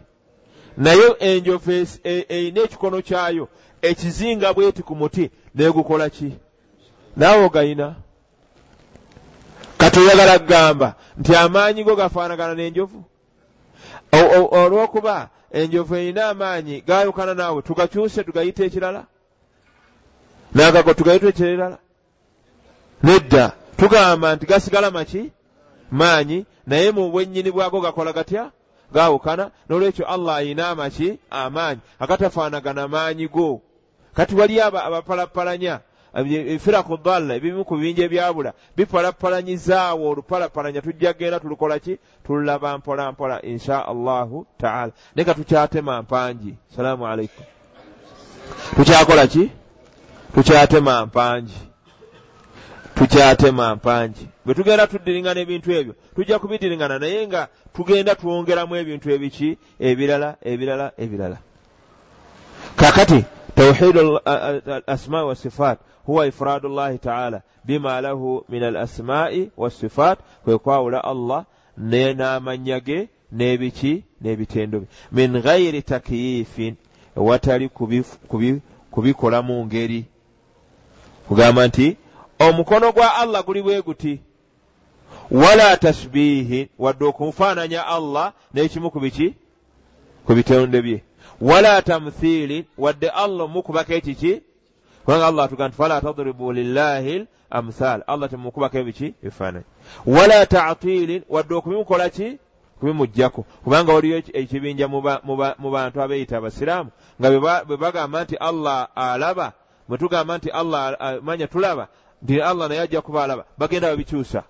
Naye enjovu eyina ekikono kyayo ekizinga bweti ku muti neegukola ki? Naawe ogayina kati oyagala kugamba nti amaanyi go gafaanagana n'enjovu? Olw'okuba enjovu erina amaanyi gaayukana naawe tugakyuse tugayita ekirala? Nagago tugayita ekirala? Nedda tugamba nti gasigala maki? Maanyi naye mu bwennyini bwago gakola gatya? Gaawukana n'olwekyo allah ayina amaki amaanyi agatafaanagana maanyi go. Kati wali abapalapalanya firaku dalla ebimu ku bibinja ebyabula bipalapalanyizaawo olupalapalanya tujja genda tulukola ki? Tululaba mpola mpola insha allahu taala. Naye ka tukyatema mpangi. Salaamu alaikum tukyakola ki? Tukyatema mpangi. Tukyatema mpangi. Bwe tugenda tuddiringana ebintu ebyo tujja kubiddiringana naye nga tugenda twongeramu ebintu ebiki? Ebirala ebirala ebirala. Kakati tawhidu asmai wasifaat huwa ifradu llahi taala bima lahu min al asmai wasifaat kwe kwawula allah n'amanya ge n'ebiki n'ebitendo bye min ghairi takyifin ewatali kubikola mu ngeri kugamba nti omukono gwa allah guli bwe guti wala tasbihi wadde okumufaananya allah n'ekimu ku biki ku bitonde bye wala tamthili wadde allah omukubako ekiki kubanga allah atuga nti fala tadribu lillahi amthal allah temukubako ebiki ebifaananyi. Wala tatilin wadde okubimukola ki? Kubimugjako kubanga waliyo ekibinja mu bantu abeeyita abasiraamu nga bwe bagamba nti allah alaba bwe tugamba nti allah manya tulaba nti allah naye ajja kuba alaba bagenda babikyusa.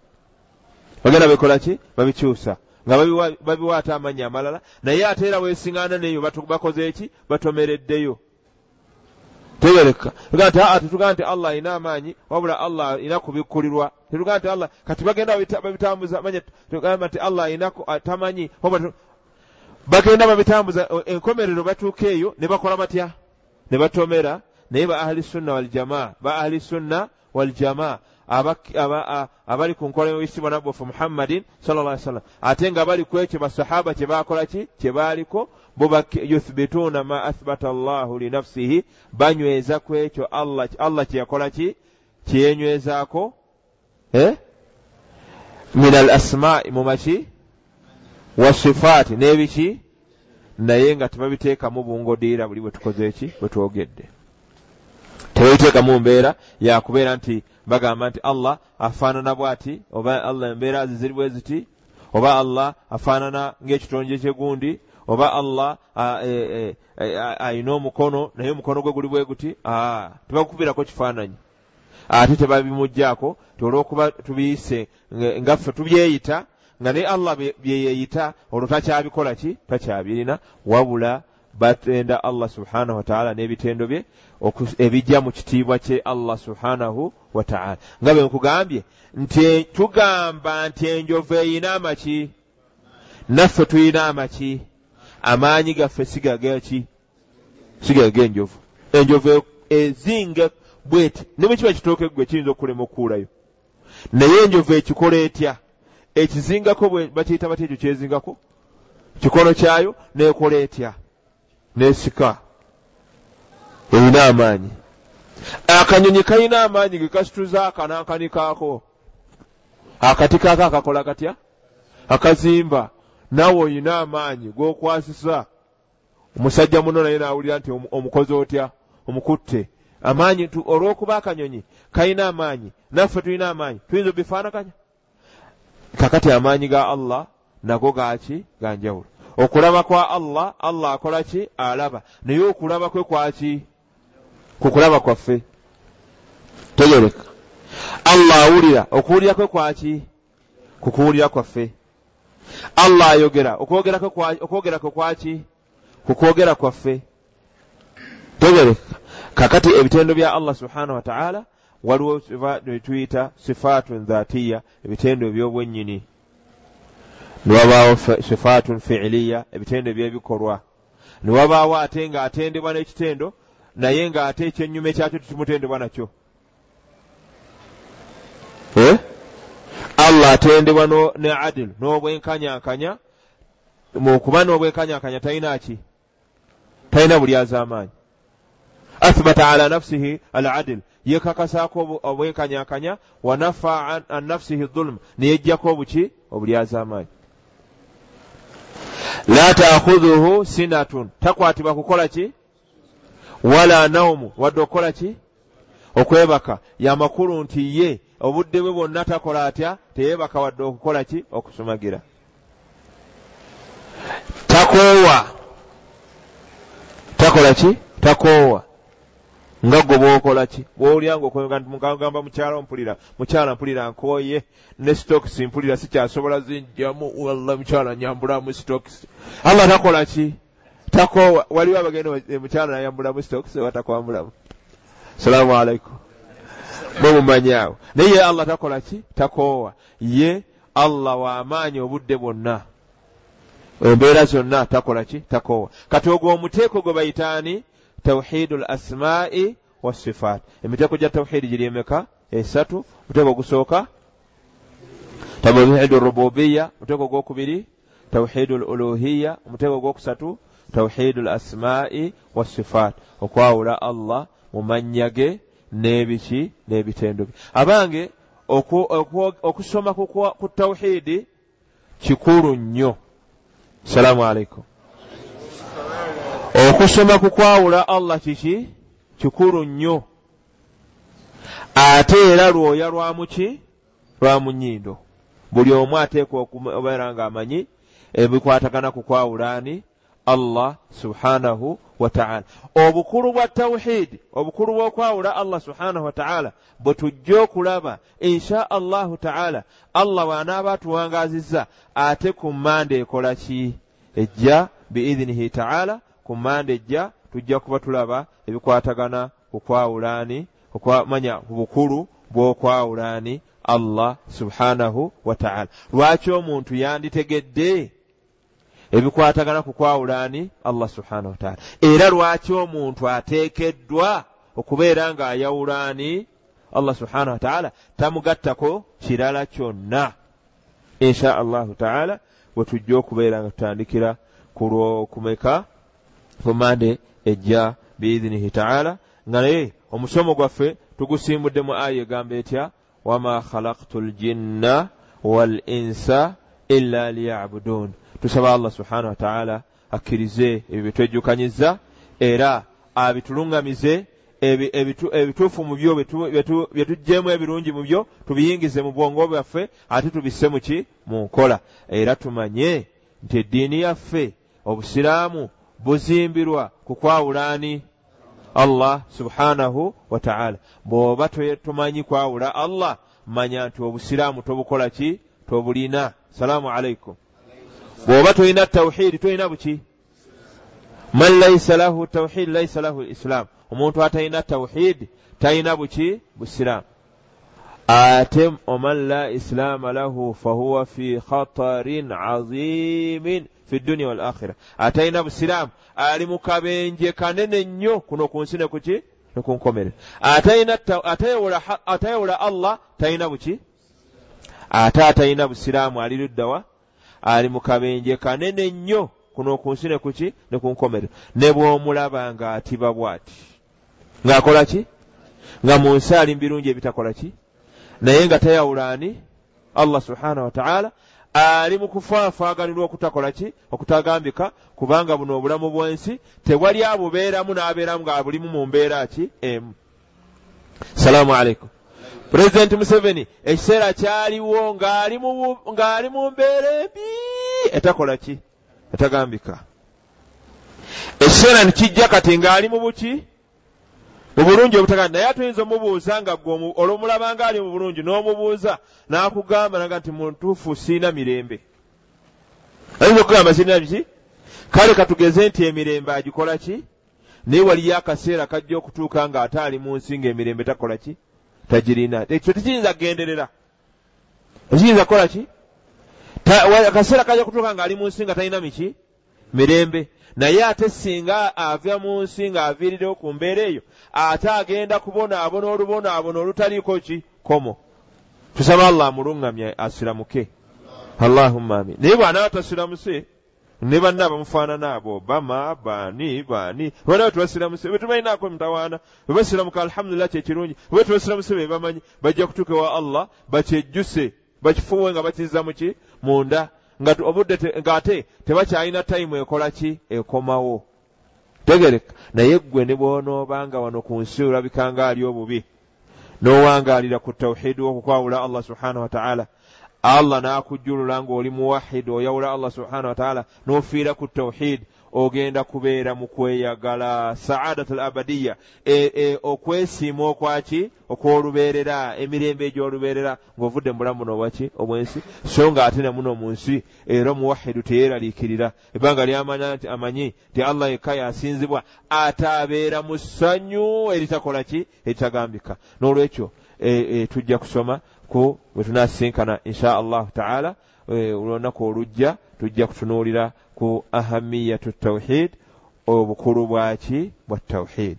Bagenda bikola ki? Babikyusa. Nga babiwaata amannya amalala. Naye ate era weesiŋŋaana neyo bakoze eki? Batomereddeyo tebereka tugaa nti aa tetugaa nti allah alina amaanyi wabula allah alina kubikkulirwa tetugaa nti allah kati bagenda babitambuza manya tugamba nti allah alina tamanyi bagenda babitambuza enkomerero batuuka eyo ne bakola batya? Ne batomera naye ba ahli sunna waljamaa ba ahli sunna waljamaa abali ku nkola y'oyisibwa nabbofu muhammadin salla sallam ate nga bali ku ekyo basahaba kye baakola ki? Kye baaliko bo yuthbituuna ma athbata allahu linafsihi banyweza ku ekyo allah kye yakola ki? Kyeyenywezaako eh? min al asmaai mu maki? Wasifaati n'ebiki? Naye nga tebabiteekamu bungodiira buli bwe tukoze eki bwe twogedde. Tebabiteekamu mbeera yakubeera nti bagamba nti allah afaanana bw'ati oba allah embeera ze ziri bwe ziti oba allah afaanana ng'ekitonje kyegundi oba allah ayina omukono naye omukono gwe guli bwe guti tebakukubirako kifaananyi. Ate tebabimugjaako tiolwokuba tubiyise ngaffe tubyeyita nga naye allah byeyeyita olwo takyabikola ki? Takyabirina wabula batenda allah subhanahu wataala n'ebitendo bye ebijja mu kitiibwa kye allah subhanahu wataala nga bwe nkugambye nti tugamba nti enjovu eyina amaki naffe tuyina amaki amaanyi gaffe sigagaki sigaga enjovu. Enjovu ezinga bweti. Ne bwe kiba kitooke gwe kiyinza okulema okukuulayo naye enjovu ekikola etya? Ekizingako bakiyita batya ekyo kyezingako? Kikono kyayo neekola etya? Neesika erina amaanyi. Akanyonyi kalina amaanyi ge kasituza akanankani kaako akati kaako akakola katya? Akazimba naawe oyina amaanyi g'okwasisa. Omusajja muno naye naawulira nti omukozi otya? Omukutte. Amaanyi olw'okuba akanyonyi kalina amaanyi naffe tulina amaanyi tuyinza obifaanaganya kakati amaanyi ga allah nago gaki ganjawulo okulaba kwa allah allah akola ki? Alaba. Naye okulaba kwe kwaki kukulaba kwaffe. Tegereka. Allah awulira okuwulira kwe kwaki kukuwulira kwaffe allah ayogera. Okwogera kwe kwaki kukwogera kwaffe. Tegereka kakati ebitendo bya allah subhanahu wataala waliwo netuyita sifaatun dhatiya ebitendo ebyobwennyini. Niwabaawo sifaatun fiiliya ebitendo ebyebikolwa. Niwabaawo ate nga atendebwa n'ekitendo naye ng'ate ekyennyuma ekyakyo tikimutendebwa nakyo. Eh? Allah atendebwa ne adil n'obwenkanyankanya mukuba n'obwenkanyankanya talina ki? Talina buli az'amaanyi. Athbata ala nafsihi al adil yekakasaako obwenkanyankanya wanafa an nafsihi dhulm neyejjako obuki obulyaz'amaanyi la taakhudhuhu sinatun takwatibwa kukola ki? Wala naumu wadde okukola ki? Okwebaka yamakulu nti ye obudde bwe bwonna takola atya teyebaka wadde okukola ki? Okusumagira. Takoowa. Takola ki? Takoowa. Nga gwe bwokola ki? Bwowulira nga okwegamba mukyala mpulira mukyala mpulira nkooye ne stokis mpulira sikyasobola zinjamu walla mukyala nyambulamu stokis allah takola ki? Takoowa. Waliwo abagenda mukyala nayambulamu stokis oba takwambulamu? Salaamu alaikum mwemumanyaawo naye ye allah takola ki? Takoowa. Ye allah w'amaanyi obudde bwonna. Embeera zonna takola ki? Takoowa. Kati ogwo omuteeko gwe bayitaani tawhidu l asmaai wassifaat emiteeko gya tawhidi giri emeka? Esatu. Omuteeko ogusooka? Tawhidu rububiya omuteeko ogwokubiri? Tawhidu l uluhiya omuteeko ogwokusatu? Tawhidu l asmaai wassifaat okwawula allah mu mannya ge n'ebiki n'ebitendo bye. Abange okusoma ku tawhidi kikulu nnyo. Salaamu alaikum okusoma ku kwawula allah kiki? Kikulu nnyo. Ate era lwoya lwamuki lwa munyindo. Buli omu ateekwa okubeera ng'amanyi ebikwatagana ku kwawulaani allah subhanahu wataala obukulu bwa tawhidi obukulu bw'okwawula allah subhanahu wataala bwe tujja okulaba insha allahu taala allah bw'anaaba atuwangazizza ate ku mmande ekola ki? Ejja biidhinihi taala ku mmande ejja tujja kuba tulaba ebikwatagana ku kwawulaani okwamanya bukulu bw'okwawulaani allah subhanahu wataala lwaki omuntu yanditegedde ebikwatagana ku kwawulaani allah subhanahu wataala era lwaki omuntu ateekeddwa okubeera ng'ayawulaani allah subhanahu wataala tamugattako kirala kyonna. Insha allahu taala bwe tujja okubeera nga tutandikira ku lwokumeka ku mande ejja biidhinihi taala nga naye omusomo gwaffe tugusimbudde mu aya egamba etya wama khalaktu ljinna wal insa illa liyabuduun tusaba allah subhanahu wataala akkirize ebyo byetwejjukanyiza era abituluŋŋamize ebituufu mu byo byetuggyeemu ebirungi mu byo tubiyingize mu bwongo bwaffe ate tubisse muki mu nkola. Era tumanye nti eddiini yaffe obusiraamu buzimbirwa ku kwawulaani allah subhanahu wataala bw'oba tumanyi kwawula allah manya nti obusiraamu tobukola ki? Tobulina. Salaamu alaikum bw'oba tolina tawhidi tolina buki? Man laisa lahu tawhidi laisa lahu islaamu omuntu atalina tawhidi talina buki? Busiraamu ate oman la islaama lahu fahuwa fi khatarin azimin fi dduniya wal akhira atalina busiraamu ali mu kabenje kanene nnyo kuno ku nsi ne kuki ne ku nkomerero atayewula allah talina buki? Ate atalina busiraamu ali luddawa ali mu kabenje kanene nnyo kuno ku nsi ne kuki ne ku nkomerero ne bw'omulaba ng'atiba bw'ati. Ng'akola ki? Nga mu nsi ali mu birungi ebitakola ki? Naye nga tayawulaani allah subhanahu wataala ali mu kufaafaaganirwa okutakola ki? Okutagambika kubanga buno obulamu bw'ensi tewali abubeeramu n'abeeramu ng'abulimu mu mbeera ki? Emu. Salaamu alaikum pulezidenti museveni ekiseera kyaliwo ng'ali mu mbeera embi. Etakola ki? Etagambika. Ekiseera nekijja kati ng'ali mu buki? Mu bulungi obutagana naye atuyinza omubuuza nga gwe olwomulaba nga ali mu bulungi n'omubuuza n'akugamba naga nti muntuufu siina mirembe. Ayinza okugamba siina biki kale katugeze nti emirembe agikola ki? Naye waliyo akaseera kajja okutuuka ng'ate ali mu nsi ng'emirembe takola ki tagirina. Ekyo tekiyinza kugenderera. Ekiyinza kukola ki? Akaseera kajja kutuuka ng'ali mu nsi nga talina miki? Mirembe. Naye ate singa ava mu nsi ng'aviirirewo ku mbeera eyo ate agenda kubonaabona olubonaabona olutaliiko ki? Komo. Tusaba allah amuluŋŋamya asiramuke. Allahumma amin. Naye bw'anaaba tasiramuse ne banna bamufaanana abo obama baani baani banawe tebasiramuse bwe tubalinaako mutawaana bwe basiramuka alhamdulillah kyekirungi bwe tebasiramuse be bamanyi bajja kutuuka ewa allah bakyejjuse bakifuwe nga bakizza muki munda obudde ng'ate tebakyalina tayimu ekola ki? Ekomawo. Tegereka. Naye ggwe ne bw'onoobanga wano ku nsi olabika nga ali obubi n'owangaalira ku tawhidi w'okukwawula allah subhanahu wataala allah n'akujjulula ng'oli muwahidi oyawula allah subhanahu wataala n'ofiira ku tawhidi ogenda kubeera mu kweyagala saadatu l abadiya e, e, okwesiima okwaki? Okwolubeerera emirembe egyolubeerera ng'ovudde mu bulamu buno obwaki obwensi? So nga ate nemuno mu nsi era omuwahidu teyeeraliikirira ebbanga lyamanya nti amanyi nti allah yekka yasinzibwa ate abeera mu ssanyu eritakola ki? Eritagambika. N'olwekyo e, tujja kusoma ku we tunasinkana insha allahu taala e, olunaku olujja tujja kutunuulira ku ahamiyatu tawhid obukulu bwaki bwa tawhid.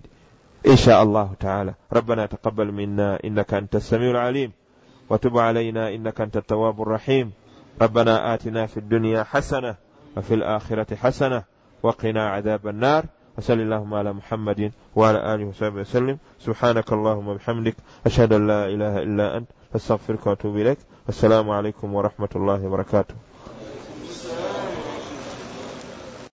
Insha allahu taala. Rabbana taqabal minna innaka anta samiu lalim وتب علينا إنك أنت التواب الرحيم ربنا آتنا في الدنيا حسنة وفي الآخرة حسنة وقنا عذاب النار وصل اللهم على محمد وعلى آله وصحبه وسلم سبحانك اللهم وبحمدك أشهد أن لا إله إلا أنت أستغفرك وأتوب إليك والسلام عليكم ورحمة الله وبركاته